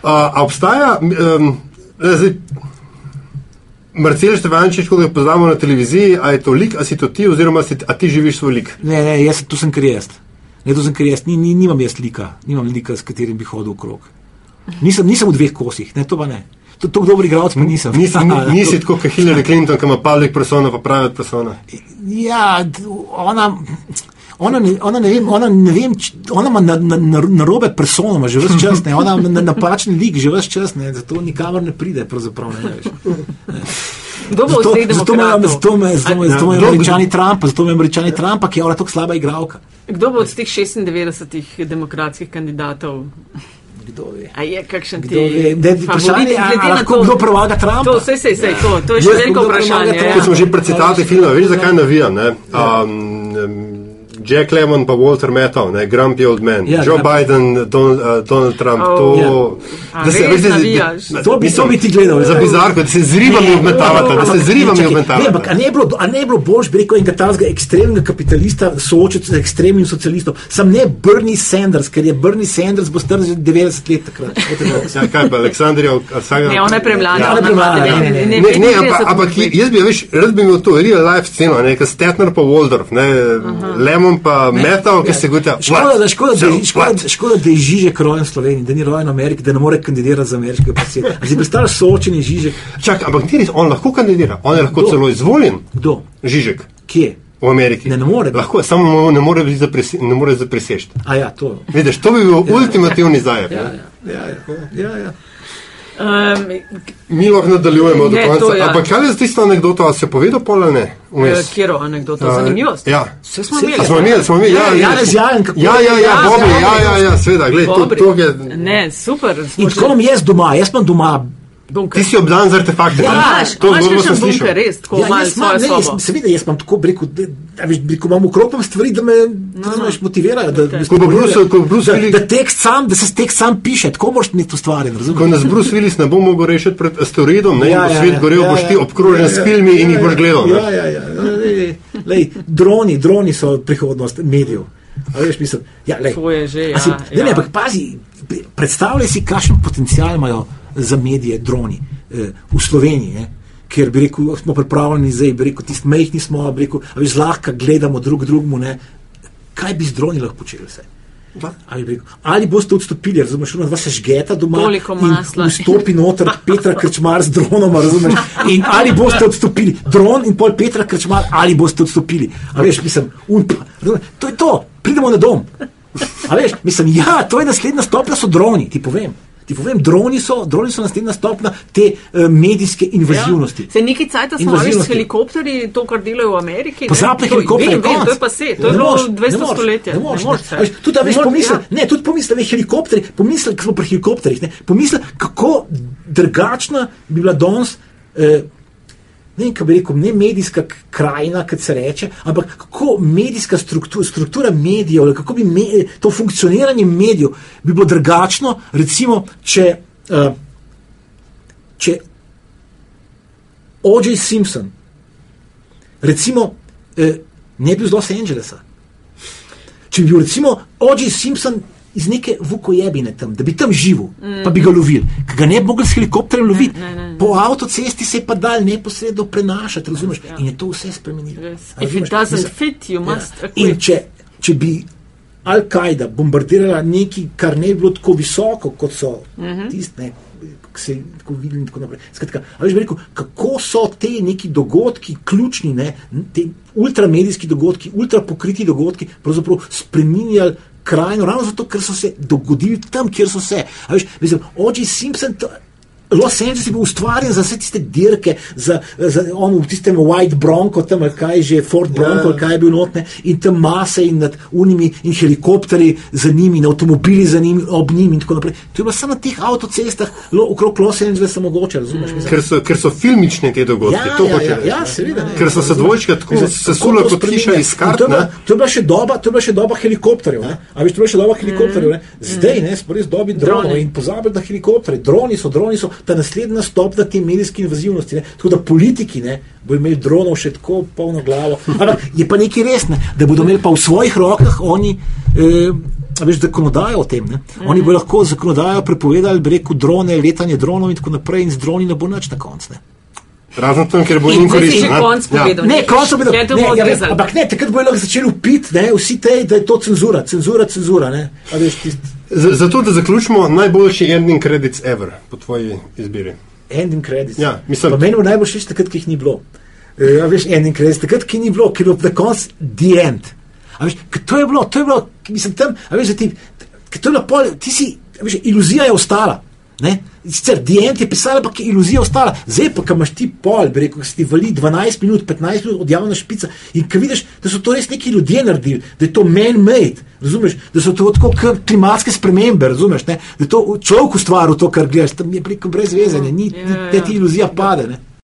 A, a obstaja, um, zdaj, Marcel Števančič, ko ga poznamo na televiziji, a je to lik, a si to ti, oziroma si, a ti živiš svoj lik? Ne, ne, jaz, to sem kar jaz. Ne, to sem kar jaz, ni, ni, nimam jaz lika, nimam lika, s katerim bi hodil okrog. Nisem, nisem v dveh kosih, ne, to pa ne. To dober igralec pa nisem. Nisi, ni, nisi tako kot Hillary Clinton, ki ima public persona, pa private persona. Ja, ona, ona, ne, ona, ne vem, ona, ne vem, ona ima narobe na, na narobe persono, ima že vse čas, ne, ona ima na, napačen lik že vse čas, ne, zato nikamor ne pride. pravzaprav, Ne, veš. Kdo bo zato, zato imajo zato imajo kdo- američani Trumpa, zato imajo američani Trumpa, ki je ona tako slaba igralka. Kdo bo od teh 96 demokratskih kandidatov? Kdo ve? A je kakšen ti Kdo ve? Ne, vprašanje, a, glede a na lahko to? kdo premaga Trumpa? To, sej, sej, sej, to, to je še veliko vprašanje. Trumpa? Ja. Ko smo že pred citati filma, veš, zakaj navijam? Ne? Um, Jack Lemmon pa Walter Matthau, ne? Grumpy Old Man, Ja, Joe Grumpy. Biden, Donald, uh, Donald Trump. Oh. to, Ja. Da se, veste, da- To bi- to bi ti gledal, Za ja. bizarko, da se z ribami obmetavate, da se z ribami Čakaj, ne, obmetavate. ampak a ne je bilo, a ne je bilo boljš, bi rekel, enega tazga ekstremnega kapitalista soočiti z ekstremnim socialistom. Sam ne Bernie Sanders, ker je Bernie Sanders bo star že 90 let takrat. [laughs] Ja, kaj pa, Aleksandrija, Alsaga? Ne, ona je premlada. Ja, ona je premlada, devet- ne, ne, ne. Ne, ne, ampak, 35 ampak jaz bi, veš, rad bi imel to real life sceno, ne, kot Stetner pa Waldorf, ne, Lemon pa Metal, ki se gota. Škoda, da, škoda, da, je- škoda, škoda, da je Žižek rojen v Sloveniji, da ni rojen v Ameriki, da ne more kandidirati za ameriškega predsednika. Zdaj predstavljaš soočenje Žižek. Čak, ampak res, on lahko kandidira, on je lahko Kdo? celo izvoljen, Kdo? Žižek Kje? v Ameriki. Ne, ne more. Lahko, samo ne more biti zaprese- ne more zapresežiti. A ja, to. Vidiš, to bi bil ultimativni zajeb. Ja, ja, ja, ja, ja. Um, Mi lahko nadaljujemo do Ne, to konca. ja. Ampak kaj je z tisto anegdoto, a se je povedal pol ali ne? Vmes? Kjero anekdota, Ja, zanimivost. ja. Vse smo imeli. Smo imeli, smo imeli, ja, Ja, ja, Janez Jajen, kako ja, ja, ja, Ja, Bobri, Janez ja, ja, ja, seveda, gled, to, Dobri. to je, Ne, super. smo In že- tako imam jaz doma, jaz imam doma. Bunker. ti si obdan z artefakti. Ja, ne? Imaš, to imaš zgodbo sem slišal. bunker, res, tako Ja, malo jaz imam, ne, jaz, sobo. seveda, jaz imam tako, rekel, da, veš, rekel, imam ukropam stvari, da me, da me veš, motivirajo. Da, da, Ko Bruce- ko Bruce da, Willis- da, tekst sam, da se tekst sam piše, tako moraš imeti ustvarjen, Ko razumeš? nas Bruce Willis ne bo mogel rešiti pred asteroidom, ne, ja, in bo svet gorel, ja, boš ti ja. obkrožen Ja, s ja, filmi in ja, jih boš ja, gledal. ne. Ja, ja, ja. Lej, droni, droni so prihodnost medijev. A veš, mislim, ja, lej. To je že, A si, ja, ne, ne, ja. ampak pazi, predstavljaj si, kakšen potencial imajo za medije droni eh, v Sloveniji. Ne? Ker bi rekel, smo pripravljeni zdaj, bi rekel, tisti mehki smo, bi rekel, a veš, zlahka gledamo drug drugemu, ne? kaj bi z droni lahko počeli vse. Da. Ali, bi rekel, ali boste odstopili, razumeš, ona dva se žgeta doma Toliko in masla. vstopi noter Petra Krčmar z dronom, razumeš, in ali boste odstopili, dron in pol Petra Krčmar, ali boste odstopili. A veš, mislim, unpa, to je to, pridemo na dom. A veš, mislim, ja, to je naslednja stopnja, so droni, ti povem. Ti povem, droni so, droni so naslednja stopnja te uh, medijske invazivnosti. Ja. Se neki cajt smo veš s helikopterji, to, kar delajo v Ameriki. Pozabite To- helikopterje, konec. To je pa se, to je bilo moreš, 200 ne moreš, stoletja. Ne moreš, Ne moreš Tudi, veš, pomisli, ja. ne, tudi pomisli, ne, helikopteri, pomisli, ko smo pri helikopterjih, ne, pomisli, kako drugačna bi bila danes, eh, ne vem, kaj bi rekel, ne medijska krajina, kot se reče, ampak kako medijska struktura, struktura medijev, kako bi me, to funkcioniranje medijev bi bilo drugačno, recimo, če, eh, če O.J. Simpson, recimo, eh, ne bi bil iz Los Angelesa. Če bi bil recimo O.J. Simpson iz neke vukojebine tam, da bi tam živel, mm. pa bi ga lovili, ki ga ne bi mogli s helikopterjem loviti. ne, ne, ne. Po avtocesti se je pa dal neposredno prenašati, razumeš? Ja. In je to vse spremenilo. Yes. If it doesn't fit, you must Ja. acquit. In če, če bi Al-Kaida bombardirala nekaj, kar ne bi bilo tako visoko, kot so Mhm. -huh. tiste, se tako vidim in tako naprej. Skratka, a veš, bi rekel, kako so te neki dogodki ključni, ne, te ultramedijski dogodki, ultrapokriti dogodki, pravzaprav spreminjali krajino, ravno zato, ker so se dogodili tam, kjer so se. A veš, mislim, oči Simpson. To, Los Angeles je bil ustvarjen za vse tiste dirke, za, za on v tistem White Bronco, tam kaj že, Ford Bronco, Ja. ali kaj je bil notne, in tam mase in nad unimi in helikopteri za njimi, in avtomobili za njimi, ob njimi in tako naprej. To je bilo samo na teh avtocestah, lo, okrog Los Angelesa mogoče, razumeš? mislim. Ker so, ker so filmični te dogodki, Ja, to ja, hoče ja, reči. ja, ne. seveda, ne. Ker so se dvojčka tako to kot hiša iz In kart. To je, bila, to je bila še doba, to je bila še doba helikopterjev. Ne? A veš, to je bila še doba helikopterjev. Ne? Zdaj ne, smo res dobi dronov Droni. in pozabili na helikopterje. Droni so, droni so ta naslednja stopnja te medijske invazivnosti. Ne? Tako da politiki ne, bodo imeli dronov še tako polno glavo. Ampak je pa nekaj res, ne? da bodo imeli pa v svojih rokah oni. Eh, Veš, zakonodajo o tem. Ne? Oni bodo lahko zakonodajo prepovedali, bi rekel, drone, letanje dronov in tako naprej, in z droni ne bo nič na koncu. Ne. Razen tam, ker bo In jim koristilo. ne. konc Ja. povedal. Ne, končno bi Ja, to bomo ja, odrezali. Ampak ne, takrat bojo lahko začeli upiti, ne, vsi te, da je to cenzura, cenzura, cenzura. Ne, a veš, tist, Z- Zato, da zaključimo, najboljši ending credits ever, po tvoji izbiri. ending credits. Ja, mislim- Pa meni bo najbolj všeč takrat, ki jih ni bilo. E, a veš, ending credits, takrat, ki ni bilo, ker je bilo na koncu the end. A Veš, to je bilo, to je bilo, mislim, tam, a veš, da ti, to je bilo pol, ti si, a veš, iluzija je ostala. Ne? Sicer DNT je pisala, ampak je iluzija ostala. Zdaj pa, ko imaš ti pol, bi rekel, si ti vali 12 minut, 15 minut od javne špice in ko vidiš, da so to res neki ljudje naredili, da je to man-made, razumeš, da so to tako kot klimatske spremembe, razumeš, ne? da je to človek ustvaril to, kar gledaš, tam je preko brez veze, ne, ni, Ja, ni, ja, te ja. ti iluzija pade. Ne?